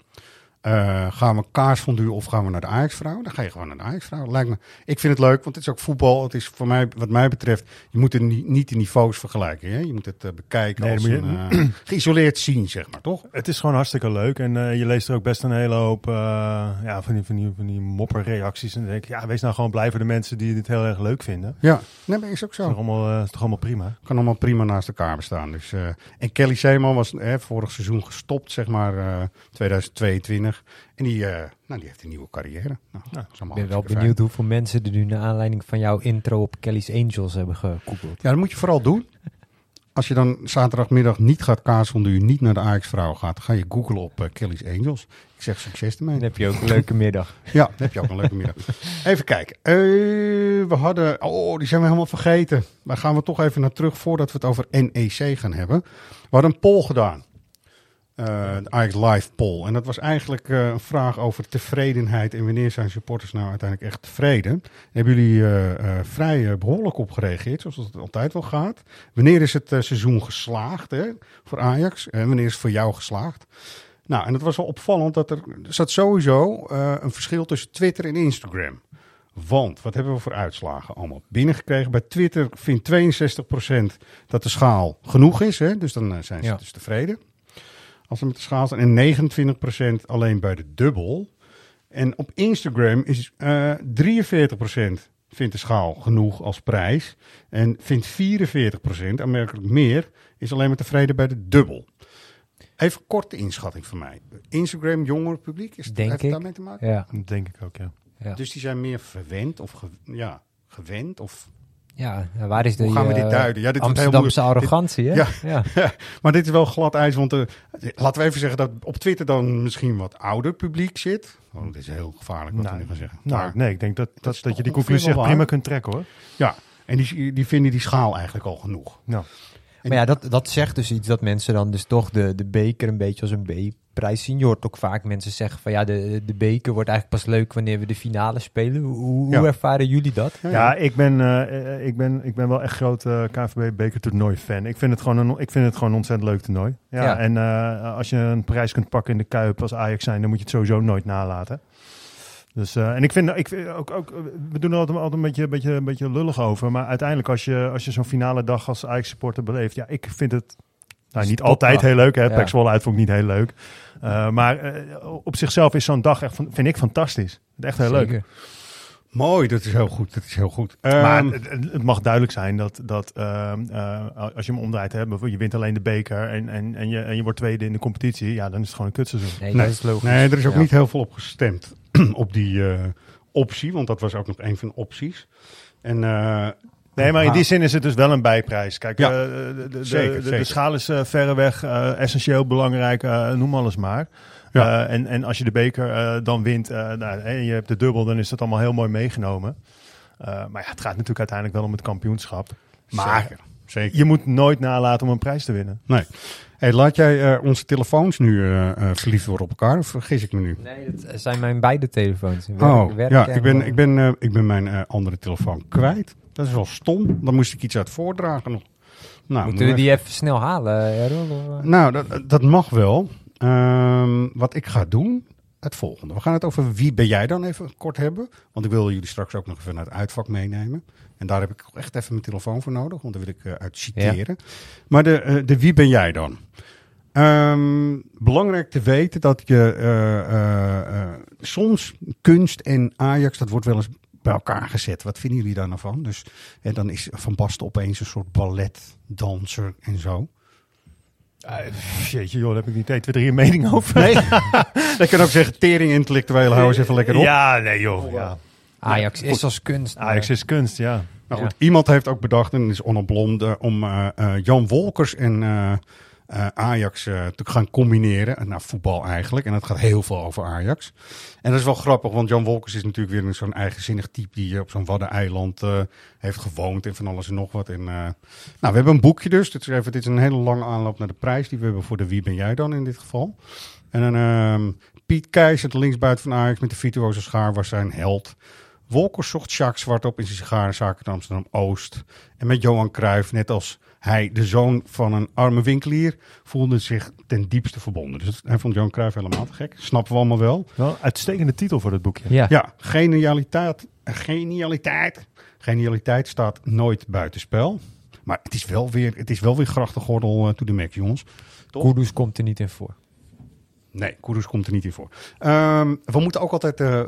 Eh, gaan we kaarsfondue of gaan we naar de Ajax-vrouw? Dan ga je gewoon naar de Ajax-vrouw. Lijkt me. Ik vind het leuk, want het is ook voetbal. Het is voor mij, wat mij betreft, je moet het niet, de niveaus vergelijken. Hè? Je moet het eh, bekijken als een, eh, geïsoleerd zien, zeg maar, toch? Het is gewoon hartstikke leuk. En je leest er ook best een hele hoop ja, van, die, van, die, van die mopperreacties. En dan denk ik, ja, wees nou gewoon blij voor de mensen die dit heel erg leuk vinden. Ja, nee, maar is ook zo. Het is toch allemaal, is toch allemaal prima? Kan allemaal prima naast elkaar bestaan. Dus, en Kelly Seeman was vorig seizoen gestopt, zeg maar, 2022. En die, eh, nou, die heeft een nieuwe carrière. Nou, ik ben wel benieuwd hoeveel mensen er nu naar aanleiding van jouw intro op Kelly's Angels hebben gegoogeld. Ja, dat moet je vooral doen. Als je dan zaterdagmiddag niet gaat kaasfonduren, niet naar de Ajax-vrouw gaat, ga je googlen op eh, Kelly's Angels. Ik zeg succes ermee. Dan heb je ook een leuke middag. ja, dan heb je ook een leuke middag. Even kijken. Eh, we hadden... Oh, die zijn we helemaal vergeten. Daar gaan we toch even naar terug voordat we het over NEC gaan hebben. We hadden een poll gedaan. Eh, de Ajax Live poll. En dat was eigenlijk eh, een vraag over tevredenheid en wanneer zijn supporters nou uiteindelijk echt tevreden. Hebben jullie eh, eh, vrij eh, behoorlijk op gereageerd, zoals het altijd wel gaat. Wanneer is het eh, seizoen geslaagd hè, voor Ajax en wanneer is het voor jou geslaagd? Nou, en het was wel opvallend dat er, er zat sowieso eh, een verschil tussen Twitter en Instagram. Want, wat hebben we voor uitslagen allemaal binnengekregen? Bij Twitter vindt 62% dat de schaal genoeg is. Hè? Dus dan eh, zijn ze Ja. dus tevreden. Als ze met de schaal zijn. En 29% alleen bij de dubbel. En op Instagram is eh 43% vindt de schaal genoeg als prijs. En vindt 44%, aanmerkelijk meer, is alleen maar tevreden bij de dubbel. Even korte inschatting van mij. Instagram, jonger publiek, is het, Denk heeft het ik. daarmee te maken? Ja. Denk ik ook, ja. Ja. Dus die zijn meer verwend of ge- ja, gewend of Ja, waar is de hoe gaan we dit eh, duiden? Ja, dit heel Amsterdamse moeilijk. arrogantie, hè? Dit- Ja. maar dit is wel glad ijs, want eh, laten we even zeggen dat op Twitter dan misschien wat ouder publiek zit. Oh, dit is heel gevaarlijk wat we Nou, nu gaan zeggen. Nou, Maar- nee, ik denk dat, dat, is dat je die conclusie echt prima kunt trekken, hoor. Ja, en die, die vinden die schaal eigenlijk al genoeg. Nou, Maar ja, dat, dat zegt dus iets dat mensen dan dus toch de, de beker een beetje als een B-prijs zien. Je hoort ook vaak mensen zeggen van ja, de, de beker wordt eigenlijk pas leuk wanneer we de finale spelen. Hoe, ervaren jullie dat? Ja, ik ben, eh, ik, ben, ik ben wel echt groot eh KVB bekertoernooi fan. Ik vind het gewoon een, ik vind het gewoon een ontzettend leuk toernooi. Ja, Ja. En eh, als je een prijs kunt pakken in de Kuip als Ajax zijn, dan moet je het sowieso nooit nalaten. Dus, en ik vind, ik vind ook, ook, we doen er altijd, altijd een, beetje, een, beetje, een beetje lullig over. Maar uiteindelijk, als je, als je zo'n finale dag als Ajax-supporter beleeft, ja, ik vind het nou, niet altijd heel leuk. Hè. Ja. Pek Zwolle uit vond ik niet heel leuk. Eh, maar eh, op zichzelf is zo'n dag echt, vind ik fantastisch. Echt heel leuk. Mooi, dat is heel goed. Dat is heel goed. Maar Ehm, het, het- mag duidelijk zijn dat, dat ehm, eh, als je hem omdraait, hè, bijvoorbeeld je wint alleen de beker en, en, en, je, en je wordt tweede in de competitie, ja, dan is het gewoon een kutseizoen. Nee, nee, dat is logisch. nee, er is ook Ja. niet heel veel op gestemd op die eh, optie, want dat was ook nog een van de opties. En, eh, Nee, maar in die zin is het dus wel een bijprijs. Kijk, Ja, eh, de, de, zeker, de, de, zeker. schaal is eh, verreweg eh, essentieel belangrijk, noem alles maar. Ja. Eh, en, en als je de beker eh, dan wint eh, nou, en je hebt de dubbel, dan is dat allemaal heel mooi meegenomen. Eh, maar ja, het gaat natuurlijk uiteindelijk wel om het kampioenschap. Maar Zeker, zeker. je moet nooit nalaten om een prijs te winnen. Nee. Hey, laat jij eh, onze telefoons nu eh, eh, verliefd worden op elkaar, of vergis ik me nu? Nee, dat zijn mijn beide telefoons. Werk- oh, werk ja, en ik ben, ik ben, eh, ik ben mijn eh, andere telefoon kwijt. Dat is wel stom. Dan moest ik iets uit voordragen nog. Nou, Moeten we die even snel halen, Errol? of, eh? Nou, dat, dat mag wel. Ehm, wat ik ga doen, het volgende. We gaan het over wie ben jij dan even kort hebben. Want ik wil jullie straks ook nog even naar het uitvak meenemen. En daar heb ik echt even mijn telefoon voor nodig, want daar wil ik eh, uit citeren. Maar de, eh, de wie ben jij dan? Ehm, belangrijk te weten dat je eh, eh, eh, soms kunst en Ajax, dat wordt wel eens bij elkaar gezet. Wat vinden jullie daar nou van? Dus en dan is Van Basten opeens een soort balletdanser en zo. Uh, jeetje joh, daar heb ik niet 1, 2, 3 een mening over. Nee, dat kan ook zeggen, tering intellectueel, hou eens even lekker op. Ja, nee joh. Ja. Ajax Ja, is als kunst. maar- Ajax is kunst, ja. Nou Ja. goed, iemand heeft ook bedacht, en dat is Onno Blom, de- om eh, eh, Jan Wolkers en eh, Ajax eh, te gaan combineren. Nou, voetbal eigenlijk. En dat gaat heel veel over Ajax. En dat is wel grappig, want Jan Wolkers is natuurlijk weer een zo'n eigenzinnig type die op zo'n Waddeneiland eh heeft gewoond en van alles en nog wat. En, nou, we hebben een boekje dus. Dit is, even, dit is een hele lange aanloop naar de prijs die we hebben voor de Wie ben jij dan in dit geval. En dan ehm, Piet Keizer, de linksbuiten van Ajax met de virtuoze schaar, was zijn held. Wolkers zocht Jacques zwart op in zijn sigarenzaak in Amsterdam-Oost. En met Johan Cruijff, net als hij, de zoon van een arme winkelier, voelde zich ten diepste verbonden. Dus hij vond Johan Cruijff helemaal te gek. Snappen we allemaal wel. Wel een uitstekende titel voor het boekje. Ja. Ja, genialiteit, genialiteit, genialiteit staat nooit buitenspel. Maar het is wel weer, het is wel weer grachtengordel uh, to the max, jongens. Toch? Kudus komt er niet in voor. Nee, Kudus komt er niet in voor. Ehm, we moeten ook altijd eh, eh,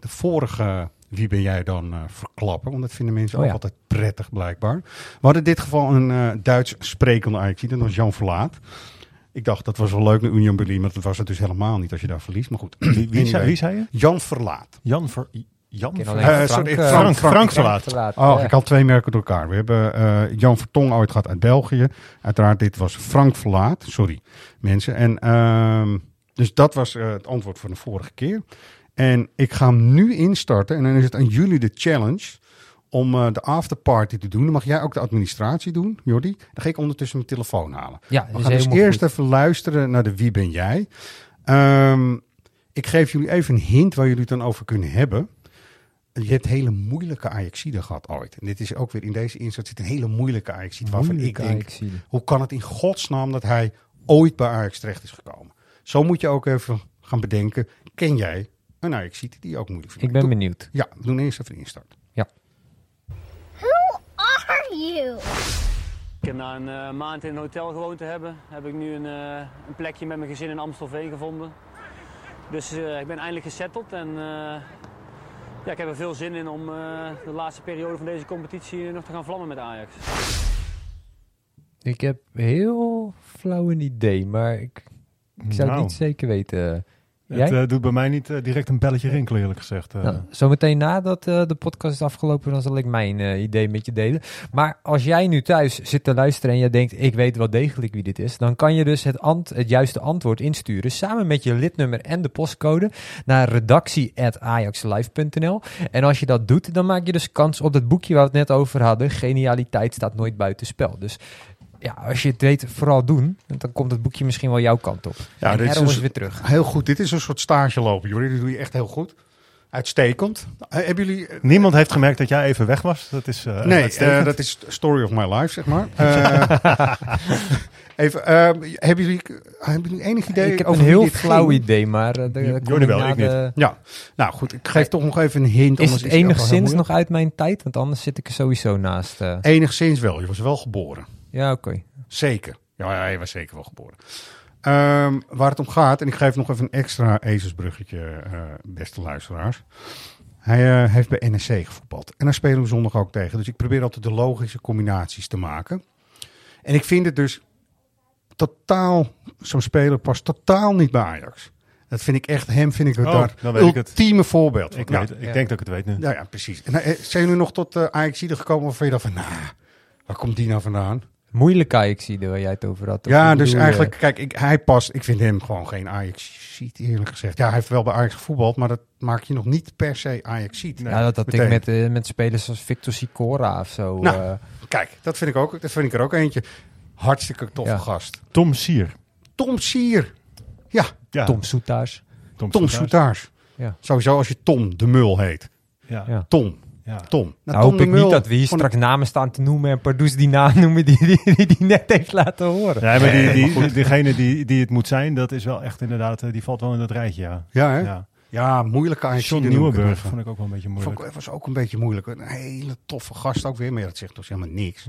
de vorige Wie ben jij dan eh, verklappen? Want dat vinden mensen Oh ook ja. altijd prettig, blijkbaar. We hadden in dit geval een eh, Duits sprekende Ajax. Dat was Jan Verlaat. Ik dacht, dat was wel leuk naar Union Berlin, maar dat was het dus helemaal niet als je daar verliest. Maar goed. Wie, wie, zei, wie zei je? Jan Verlaat. Jan Ver... Jan alleen Eh, Frank, sorry, Frank- Frank Verlaat. Verlaat. Oh, Ja. ik had twee merken door elkaar. We hebben eh, Jan Vertongen ooit gehad uit België. Uiteraard, dit was Frank Verlaat. Sorry, mensen. En, ehm, dus dat was het antwoord van de vorige keer. En ik ga hem nu instarten. En dan is het aan jullie de challenge om eh, de afterparty te doen. Dan mag jij ook de administratie doen, Jordi. Dan ga ik ondertussen mijn telefoon halen. Ja, We gaan dus eerst goed. even luisteren naar de Wie ben jij? Ehm, ik geef jullie even een hint waar jullie het dan over kunnen hebben. Je hebt hele moeilijke Ajaxiden gehad ooit. En dit is ook weer in deze inzet zit een hele moeilijke Ajaxide. Waarvan ik denk, Ajaxide. hoe kan het in godsnaam dat hij ooit bij Ajax terecht is gekomen? Zo moet je ook even gaan bedenken. Ken jij een Ajaxide die je ook moeilijk vindt? Ik ben Doe- benieuwd. Ja, we doen eerst even een instart. Who are you? Ik heb na een eh, maand in een hotel gewoond te hebben, heb ik nu een, eh, een plekje met mijn gezin in Amstelveen gevonden. Dus eh, ik ben eindelijk gesetteld en eh, ja, ik heb er veel zin in om eh, de laatste periode van deze competitie nog te gaan vlammen met Ajax. Ik heb heel flauw een idee, maar ik, ik zou het Nou. niet zeker weten. Het eh, doet bij mij niet eh, direct een belletje rinkelen, eerlijk gezegd. eh. Nou, zometeen nadat de podcast is afgelopen, dan zal ik mijn idee met je delen. Maar als jij nu thuis zit te luisteren en je denkt, ik weet wel degelijk wie dit is, dan kan je dus het, ant het juiste antwoord insturen, samen met je lidnummer en de postcode, naar redactie.ajaxlive.nl. En als je dat doet, dan maak je dus kans op dat boekje waar we het net over hadden, Genialiteit staat nooit buiten spel. Dus ja, als je het weet, vooral doen, want dan komt het boekje misschien wel jouw kant op. Ja, en dit is dus- weer terug. Heel goed. Dit is een soort stage lopen, Jordi. Dat doe je echt heel goed. Uitstekend. Eh, hebben jullie... eh, Niemand heeft gemerkt dat jij even weg was. Dat is eh, nee, dat is story of my life, zeg maar. Eh, even, hebben, jullie, hebben jullie enig idee ik heb over een heel dit flauw ging? idee, maar uh, ik wel, ik niet. Ja, nou goed. Ik geef toch nog even een hint. Is het enigszins nog uit mijn tijd? Want anders zit ik er sowieso naast. eh. Enigszins wel. Je was wel geboren. Ja, oké. Zeker. Ja, je was zeker wel geboren. Ehm, waar het om gaat, en ik geef nog even een extra ezelsbruggetje, eh, beste luisteraars. Hij eh, heeft bij NEC gevoetbald. En daar spelen we zondag ook tegen. Dus ik probeer altijd de logische combinaties te maken. En ik vind het dus totaal, zo'n speler past totaal niet bij Ajax. Dat vind ik echt, hem vind ik het Oh, daar dan weet ik het. ultieme voorbeeld van. Ik, Ja. weet, ik denk dat ik het weet nu. Ja, ja, precies. En, eh, zijn jullie nog tot uh, Ajax gekomen waarvan je dacht van, nou, waar komt die nou vandaan? Moeilijk Ajaxide waar jij het over had. Ja, dus eigenlijk, eh, kijk, ik, hij past. Ik vind hem gewoon geen ajax eerlijk gezegd. Ja, hij heeft wel bij Ajax gevoetbald, maar dat maakt je nog niet per se ajax ja, dat had ik met, eh, met spelers als Victor Sicora of zo. Nou, eh. Kijk, dat vind ik ook. Dat vind ik er ook eentje. Hartstikke toffe Ja. gast. Tom Sier. Tom Sier. Ja, Ja. Tom Soetaars. Tom, Tom Soetaars. Soetaars. Ja. Sowieso als je Tom de Mul heet. Ja. Ja. Tom. Ja. Tom. Nou, Tom hoop ik Mul niet dat we hier van- straks namen staan te noemen en Pardoes die naam noemen die die, die, die net heeft laten horen. Ja, maar die, die, maar goed. degene die, die het moet zijn, dat is wel echt inderdaad, eh, die valt wel in dat rijtje, ja. Ja, hè? Ja. Ja, moeilijke John Nieuwenburg vond ik ook wel een beetje moeilijk. Vond ik, was ook een beetje moeilijk. Een hele toffe gast ook weer, maar dat zegt dus helemaal niks.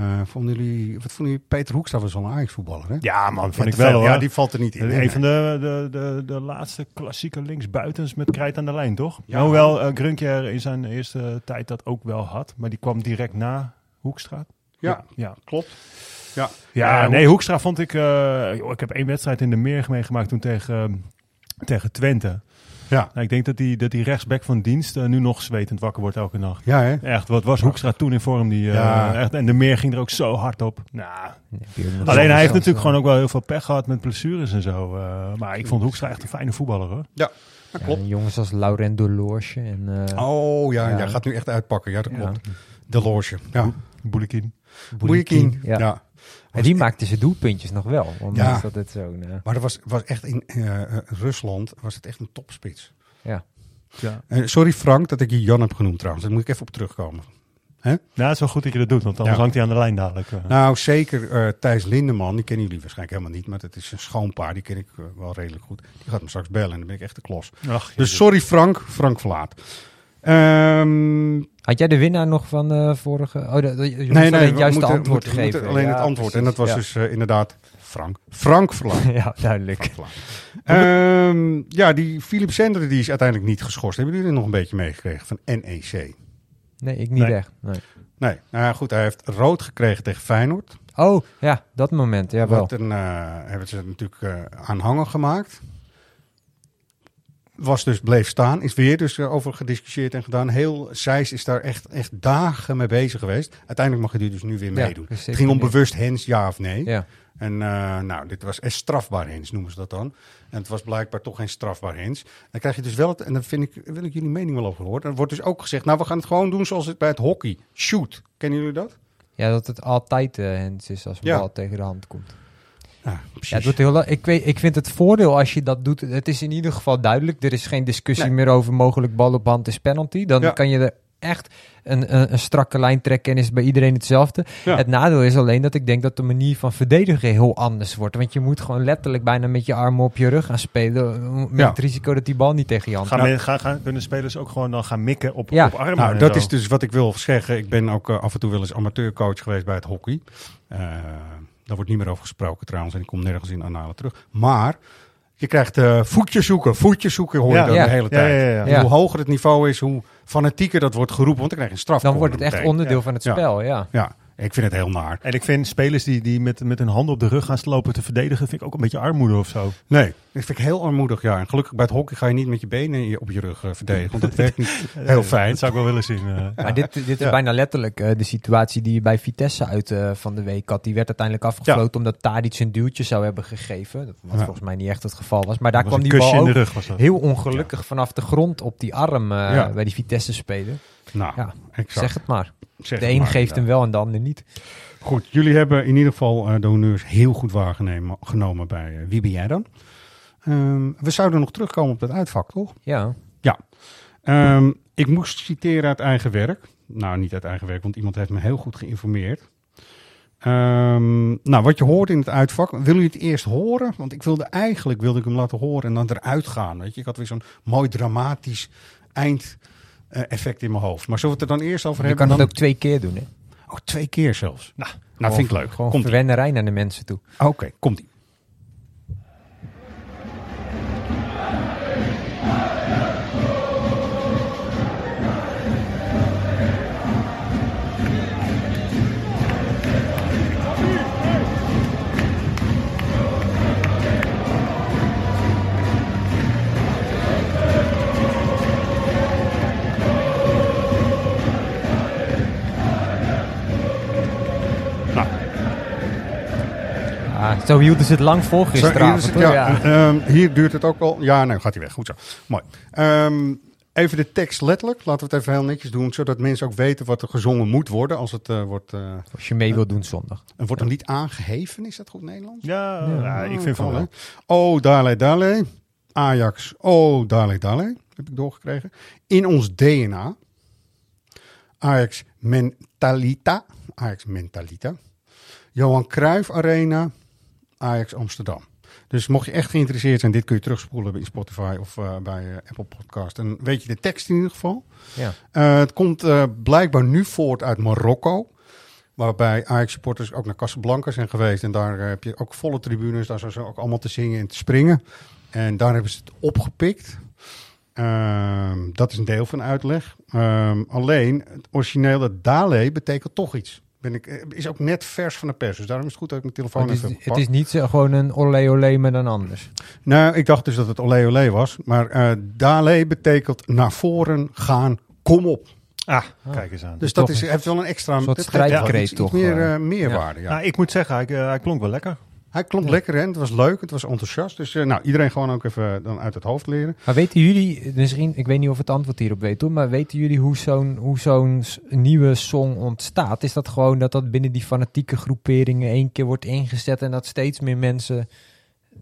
Eh, vonden jullie, wat vonden jullie? Peter Hoekstra was wel een Ajax-voetballer, hè? Ja, man, vond Ja, ik wel hoor. Ja, die valt er niet in. Een Nee, van de, de, de, de laatste klassieke linksbuitens met krijt aan de lijn, toch? Ja. Hoewel uh, Grunker in zijn eerste tijd dat ook wel had, maar die kwam direct na Hoekstra. Ja, ja. klopt. Ja, Ja, Ja, nee, Hoekstra vond ik... eh, joh, ik heb één wedstrijd in de meer meegemaakt toen tegen, tegen Twente. Ja. Nou, ik denk dat die, dat die rechtsback van dienst eh, nu nog zwetend wakker wordt elke nacht. Ja, hè? Echt, wat was Hoekstra toen in vorm? Die, eh, Ja. echt, en de meer ging er ook zo hard op. Nou, alleen hij heeft natuurlijk gewoon ook wel heel veel pech gehad met blessures en zo. eh, maar ik vond Hoekstra echt een fijne voetballer hoor. Ja, dat ja, klopt. jongens als Laurent Deloorsje en... eh, Oh ja, Ja. gaat nu echt uitpakken. Ja, dat Ja. klopt. De loge. Ja. Boelekin. Boeiekin. Ja. En die maakte zijn doelpuntjes nog wel. Ondanks Ja. dat het zo'n... eh, Maar dat was, was echt in eh, eh, Rusland was het echt een topspits. ja. Ja. Eh, sorry Frank dat ik je Jan heb genoemd trouwens. Daar moet ik even op terugkomen. Nou, het is wel goed dat je dat doet, want anders Ja. hangt hij aan de lijn dadelijk. Nou, zeker eh, Thijs Lindeman, die kennen jullie waarschijnlijk helemaal niet, maar dat is een schoonpaar, die ken ik wel redelijk goed. Die gaat me straks bellen en dan ben ik echt de klos. Ach, Dus sorry Frank, Frank Verlaat. Ehm, Had jij de winnaar nog van de vorige... Oh, de, de, je moest nee, nee, het juiste moeten, antwoord moeten- geven. alleen Ja, het antwoord. precies. En dat was Ja. dus eh, inderdaad Frank. Frank Verlaat. ja, duidelijk. Ehm, ja, die Philip Sender die is uiteindelijk niet geschorst. Hebben jullie er nog een beetje meegekregen van NEC? Nee, ik niet Nee. echt. Nee. Nee, nou ja, goed, hij heeft rood gekregen tegen Feyenoord. Oh, ja, dat moment. Ja, wel. Wat een, eh, hebben ze natuurlijk eh, aanhanger gemaakt. Was dus bleef staan. Is weer dus eh, over gediscussieerd en gedaan. Heel Zeist is daar echt, echt dagen mee bezig geweest. Uiteindelijk mag hij dus nu weer meedoen. dus het ging om zeker bewust hens, ja of nee. Ja. En eh, nou, dit was echt strafbaar hens, noemen ze dat dan. En het was blijkbaar toch geen strafbaar hens. Dan krijg je dus wel het, en dan vind ik, wil ik jullie mening wel over horen. Dan wordt dus ook gezegd, nou, we gaan het gewoon doen zoals het bij het hockey. Shoot. Kennen jullie dat? Ja, dat het altijd eh hens is als een Ja. bal tegen de hand komt. Ja, Ja, het wordt heel, ik, weet, ik vind het voordeel als je dat doet, het is in ieder geval duidelijk. Er is geen discussie Nee. meer over mogelijk bal op hand is penalty. Dan Ja. kan je er echt een, een, een strakke lijn trekken en is bij iedereen hetzelfde. Ja. Het nadeel is alleen dat ik denk dat de manier van verdedigen heel anders wordt. Want je moet gewoon letterlijk bijna met je armen op je rug gaan spelen. Met Ja. het risico dat die bal niet tegen je hand Gaan, gaat. gaan, gaan, kunnen spelers ook gewoon dan gaan mikken op, Ja. op armen? Nou, dat zo? is dus wat ik wil zeggen. Ik ben ook eh, af en toe wel eens amateurcoach geweest bij het hockey. Eh, daar wordt niet meer over gesproken trouwens. En ik kom nergens in analen terug. Maar je krijgt eh voetjes zoeken. Voetjes zoeken hoor je Ja. dan Ja. de hele tijd. ja. Hoe hoger het niveau is, hoe fanatieker dat wordt geroepen. Want dan krijg je een straf. Dan wordt het echt onderdeel van het spel, ja. Ja, ik vind het heel naar. En ik vind spelers die, die met, met hun handen op de rug gaan lopen te verdedigen, vind ik ook een beetje armoede of zo. Nee, dat vind ik heel armoedig. Ja. En gelukkig bij het hockey ga je niet met je benen op je rug eh, verdedigen. Want dat werkt niet heel fijn. Dat zou ik wel willen zien. eh. Maar dit, dit is Ja. bijna letterlijk eh, de situatie die je bij Vitesse uit eh, van de week had. Die werd uiteindelijk afgefloten omdat Tadic een duwtje zou hebben gegeven. Dat, wat Ja. volgens mij niet echt het geval was. Maar daar was kwam een die bal kusje in ook de rug was dat. heel ongelukkig vanaf de grond op die arm eh, Ja. bij die Vitesse-speler. Nou, Ja, exact. zeg het maar. Zeg de een maar, geeft hem wel en de ander niet. Goed, jullie hebben in ieder geval eh, de honneurs heel goed waargenomen genomen bij eh, Wie ben jij dan? Ehm, we zouden nog terugkomen op dat uitvak, toch? Ja, Ja. Ehm, ik moest citeren uit eigen werk. Nou, niet uit eigen werk, want iemand heeft me heel goed geïnformeerd. Ehm, nou, wat je hoort in het uitvak, wil je het eerst horen? Want ik wilde eigenlijk wilde ik hem laten horen en dan eruit gaan. Weet je? Ik had weer zo'n mooi dramatisch eindeffect in mijn hoofd. Maar zullen we het er dan eerst over je hebben? kan het Dan- ook twee keer doen. Hè? Oh, twee keer zelfs. Nou, nou vind ik leuk. Gewoon Komt verwennerij naar de mensen toe. Oké, komt ie. Zo hielden ze het lang vol Zo, gisteravond. hier, het, ja, Ja. ehm, hier duurt het ook al. Ja, nou gaat hij weg. Goed zo. Mooi. Ehm, even de tekst letterlijk. Laten we het even heel netjes doen, zodat mensen ook weten wat er gezongen moet worden als het eh, wordt. eh, Als je mee wilt doen zondag. er wordt een lied aangeheven, is dat goed Nederlands? Ja, ja, ik vind van wel. Oh, dale, dale. Ajax. Oh, dale, dale. Heb ik doorgekregen. In ons DNA. Ajax Mentalita. Ajax Mentalita. Johan Cruijff Arena. Ajax Amsterdam. Dus mocht je echt geïnteresseerd zijn, dit kun je terugspoelen bij Spotify of eh, bij eh, Apple Podcast. En weet je de tekst in ieder geval. Ja. Eh, het komt blijkbaar nu voort uit Marokko. Waarbij Ajax-supporters ook naar Casablanca zijn geweest. En daar heb je ook volle tribunes. Daar zijn ze ook allemaal te zingen en te springen. En daar hebben ze het opgepikt. Ehm, dat is een deel van de uitleg. Ehm, alleen, het originele Dale betekent toch iets. Ben ik, eh, is ook net vers van de pers. Dus daarom is het goed dat ik mijn telefoon Het is, even het is niet zo, gewoon een olé olé maar dan anders. nou, ik dacht dus dat het olé olé was. Maar eh Dale betekent naar voren gaan, kom op. Ah, kijk eens aan. Dus dat toch is, een heeft wel een extra... soort dat strijdkreet iets- iets toch, meer eh. meerwaarde, ja. Nou, ik moet zeggen, hij, hij klonk wel lekker. Hij klonk lekker en het was leuk, het was enthousiast. Dus eh, nou, iedereen gewoon ook even dan uit het hoofd leren. Maar weten jullie, misschien, ik weet niet of het antwoord hierop weet hoor, maar weten jullie hoe zo'n, hoe zo'n nieuwe song ontstaat? Is dat gewoon dat dat binnen die fanatieke groeperingen één keer wordt ingezet en dat steeds meer mensen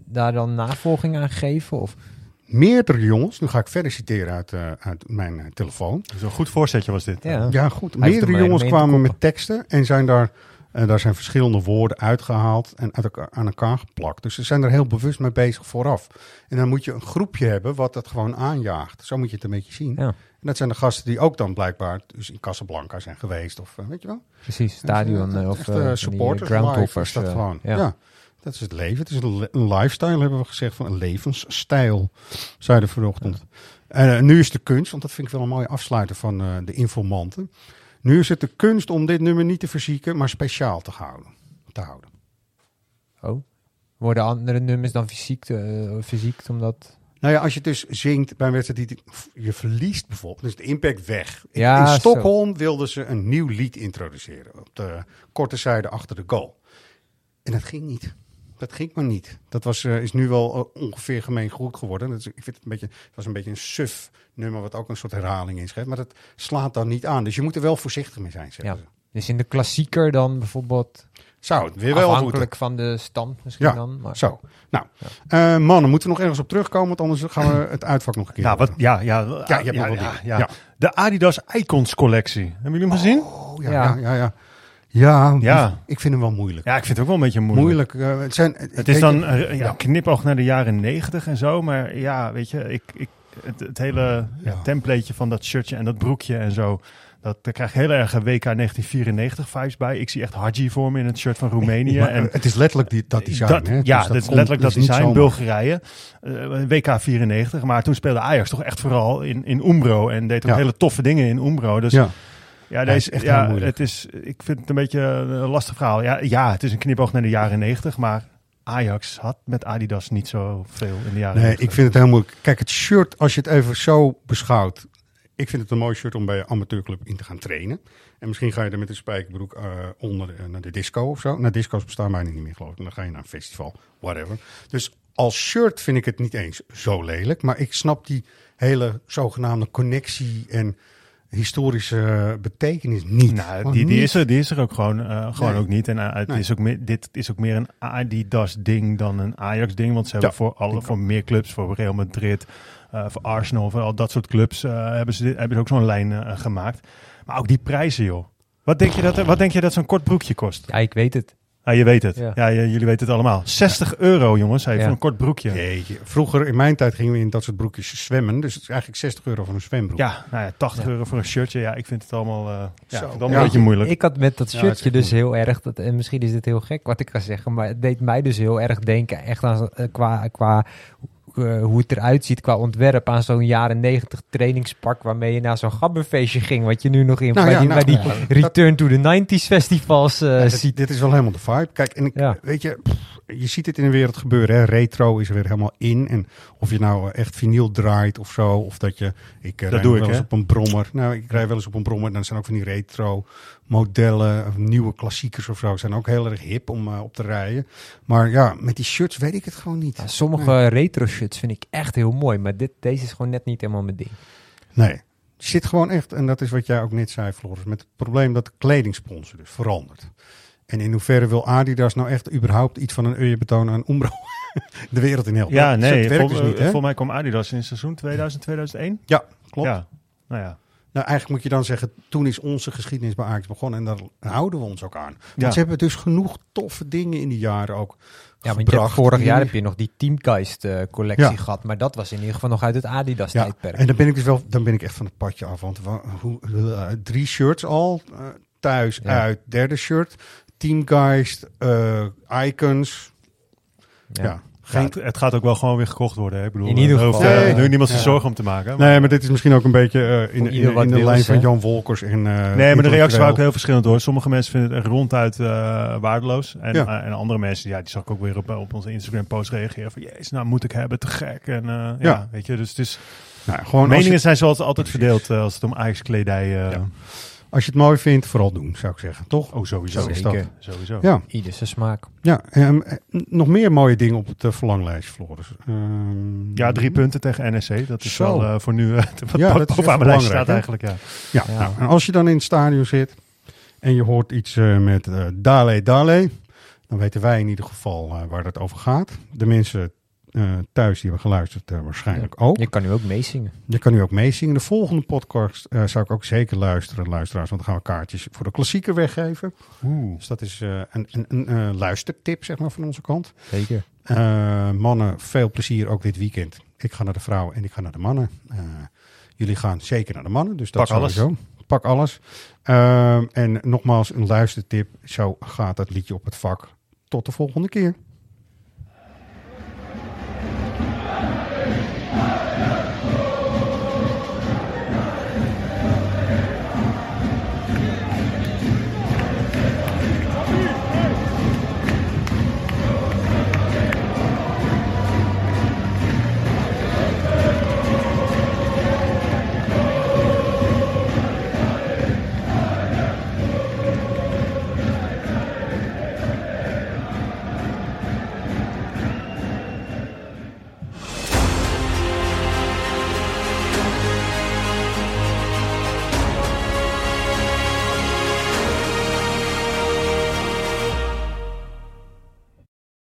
daar dan navolging aan geven? Of? Meerdere jongens, nu ga ik verder citeren uit, eh, uit mijn eh, telefoon. Zo'n goed voorzetje was dit. Ja. Ja, goed. Hij Meerdere er jongens kwamen met teksten en zijn daar, eh, daar zijn verschillende woorden uitgehaald en uit elkaar, aan elkaar geplakt. Dus ze zijn er heel bewust mee bezig vooraf. En dan moet je een groepje hebben wat dat gewoon aanjaagt. Zo moet je het een beetje zien. Ja. En dat zijn de gasten die ook dan blijkbaar dus in Casablanca zijn geweest. Of eh, weet je wel? Precies, stadion Echt, eh, of echt, eh, eh, supporters eh, groundhoppers. dat eh, gewoon. ja. Ja. dat is het leven. Het is een, le- een lifestyle, hebben we gezegd, van een levensstijl, zeiden vanochtend. En eh, nu is de kunst, want dat vind ik wel een mooie afsluiter van eh, de informanten. Nu is het de kunst om dit nummer niet te verzieken, maar speciaal te houden. Te houden. Oh. Worden andere nummers dan fysiek, eh fysiek omdat... Nou ja, als je dus zingt bij een wedstrijd die je verliest bijvoorbeeld, dan is de impact weg. In- Ja, in zo. Stockholm wilden ze een nieuw lied introduceren op de korte zijde achter de goal. En dat ging niet. Dat ging maar niet. Dat was, eh, is nu wel eh, ongeveer gemeen goed geworden. Dat is, ik vind het, een beetje, het was een beetje een suf nummer wat ook een soort herhaling inschrijft. Maar dat slaat dan niet aan. Dus je moet er wel voorzichtig mee zijn. zeggen Ja. ze. Dus in de klassieker dan bijvoorbeeld... Zou het weer wel Afhankelijk moeten. van de stand misschien Ja, dan. Maar, zo. Nou, eh, mannen, moeten we nog ergens op terugkomen? Want anders gaan we het uitvak nog een keer Ja, wat, ja, ja, Ja, ja, dingen. ja. Ja. De Adidas Icons collectie. Hebben jullie hem gezien? Oh, ja, ja, ja. ja. Ja, Ja. ik vind hem wel moeilijk. Ja, ik vind het ook wel een beetje moeilijk. Moeilijk. eh, het, zijn, Het is dan eh, ja, ja. knipoog naar de jaren negentig en zo. Maar ja, weet je, ik, ik, het, het hele ja, templateje van dat shirtje en dat broekje en zo. Dat, daar krijg ik heel erg WK 1994 vibes bij. Ik zie echt Hadji voor me in het shirt van Roemenië. Maar, en het is letterlijk die, dat design. dat, hè? ja, Dus dat is komt- letterlijk dat is design. zomaar. Bulgarije, eh, WK 94. Maar toen speelde Ajax toch echt vooral in, in Umbro. En deed ook Ja. hele toffe dingen in Umbro. Dus Ja. Ja, deze, is ja, het is, ik vind het een beetje een lastig verhaal. Ja, ja, het is een knipoog naar de jaren 90. Maar Ajax had met Adidas niet zoveel in de jaren Nee, 90. ik vind het heel moeilijk. Kijk, het shirt, als je het even zo beschouwt. Ik vind het een mooi shirt om bij je amateurclub in te gaan trainen. En misschien ga je er met een spijkerbroek eh, onder eh, naar de disco of zo. Nou, disco's bestaan bijna niet meer, geloof ik. Dan ga je naar een festival, whatever. Dus als shirt vind ik het niet eens zo lelijk. Maar ik snap die hele zogenaamde connectie en historische betekenis niet. Nou, die, die, niet. is er, die is er ook gewoon, eh, gewoon Nee. ook niet. En eh, het Nee. is ook meer, dit is ook meer een Adidas-ding dan een Ajax-ding. Want ze hebben Ja, voor, alle, voor meer clubs, voor Real Madrid, eh, voor Arsenal, voor al dat soort clubs, eh, hebben, ze hebben ze ook zo'n lijn gemaakt. Maar ook die prijzen, joh. Wat denk je dat, wat denk je dat zo'n kort broekje kost? Ja, ik weet het. Ah, je weet het. Ja. Jullie weten het allemaal. 60 euro, jongens, hey, Ja. voor een kort broekje. Jeetje. Vroeger, in mijn tijd, gingen we in dat soort broekjes zwemmen. Dus het is eigenlijk 60 euro voor een zwembroek. Ja, nou ja, 80 Ja. euro voor een shirtje. Ja, ik vind het allemaal, eh, ja, het allemaal Ja. een beetje moeilijk. Ik had met dat shirtje dus heel erg, dat, en misschien is dit heel gek wat ik ga zeggen, maar het deed mij dus heel erg denken, echt aan, eh, qua, eh, hoe het eruit ziet qua ontwerp, aan zo'n jaren negentig trainingspak waarmee je naar zo'n gabberfeestje ging, wat je nu nog in Nou bij, ja, die, nou, bij die ja, dat- Return to the 90s festivals eh, Ja, dit, ziet. dit is wel helemaal de vibe. Kijk, en ik, Ja. weet je, pff, je ziet het in de wereld gebeuren. Hè? Retro is er weer helemaal in. En of je nou eh, echt vinyl draait of zo, of dat je... Ik eh, Dat rij doe ik, wel eens hè? op een brommer. Nou, ik rij wel eens op een brommer. Dan zijn ook van die retro modellen, of nieuwe klassiekers of zo. Zijn ook heel erg hip om eh, op te rijden. Maar ja, met die shirts weet ik het gewoon niet. Ja, sommige retro shirts vind ik echt heel mooi, maar dit, deze is gewoon net niet helemaal mijn ding. Nee. Zit gewoon echt, en dat is wat jij ook net zei, Floris, met het probleem dat de kledingsponsor dus verandert. En in hoeverre wil Adidas nou echt überhaupt iets van een eerbetoon aan Umbro de wereld in helpen? Ja, nee, vol, dus niet, hè? volgens mij kwam Adidas in seizoen 2000, 2001. Ja, klopt. Ja, nou ja. Nou, eigenlijk moet je dan zeggen, toen is onze geschiedenis bij Ajax begonnen en daar houden we ons ook aan. Want Ja. ze hebben dus genoeg toffe dingen in die jaren ook Ja, want je vorig jaar heb je nog die Teamgeist eh, collectie Ja. gehad, maar dat was in ieder geval nog uit het Adidas Ja, tijdperk. en dan ben ik dus wel, dan ben ik echt van het padje af. Want wa- hoe, eh, drie shirts al, eh, thuis Ja. uit, derde shirt, Teamgeist, Icons. Ja. Ja, het, het gaat ook wel gewoon weer gekocht worden. Hè? Ik bedoel, In ieder hoeft, geval, eh, ja. nu niemand zich Ja. zorgen om te maken. Maar- Nee, maar dit is misschien ook een beetje eh, in, in, de lijn van? Jan Wolkers. En, eh, Nee, maar de reacties waren ook heel verschillend hoor. Sommige mensen vinden het echt ronduit eh, waardeloos. En, Ja. eh, en andere mensen, ja, die zag ik ook weer op, op onze Instagram post reageren van, jezus, nou moet ik hebben, te gek. En eh, ja. Ja. weet je, dus het is, Nou, gewoon meningen je, zijn zoals altijd verdeeld eh, als het om Ajax kledij. eh, Ja. Als je het mooi vindt, vooral doen, zou ik zeggen. Toch? Oh, sowieso. Zo is Zeker. dat. Sowieso. Ja, Ieder zijn smaak. ja ehm, eh, nog meer mooie dingen op het eh, verlanglijst, Floris. Ehm, Ja, drie punten tegen NEC. Dat is Zo. wel eh, voor nu uh, wat Ja, dat mijn lijst belangrijk, staat hè? eigenlijk. Ja. Ja, Ja. Nou, en als je dan in het stadion zit en je hoort iets eh, met eh Dale Dale, dan weten wij in ieder geval eh, waar het over gaat. De mensen eh, thuis die hebben geluisterd eh, waarschijnlijk ook. Je kan nu ook meezingen. Je kan nu ook meezingen. De volgende podcast eh, zou ik ook zeker luisteren, luisteraars, want dan gaan we kaartjes voor de klassieker weggeven. Oeh. Dus dat is een, een, een luistertip, zeg maar, van onze kant. Zeker. Mannen, veel plezier ook dit weekend. Ik ga naar de vrouwen en ik ga naar de mannen. Jullie gaan zeker naar de mannen, dus dat Pak alles. Pak alles. En nogmaals, een luistertip. Zo gaat dat liedje op het vak. Tot de volgende keer. Amém.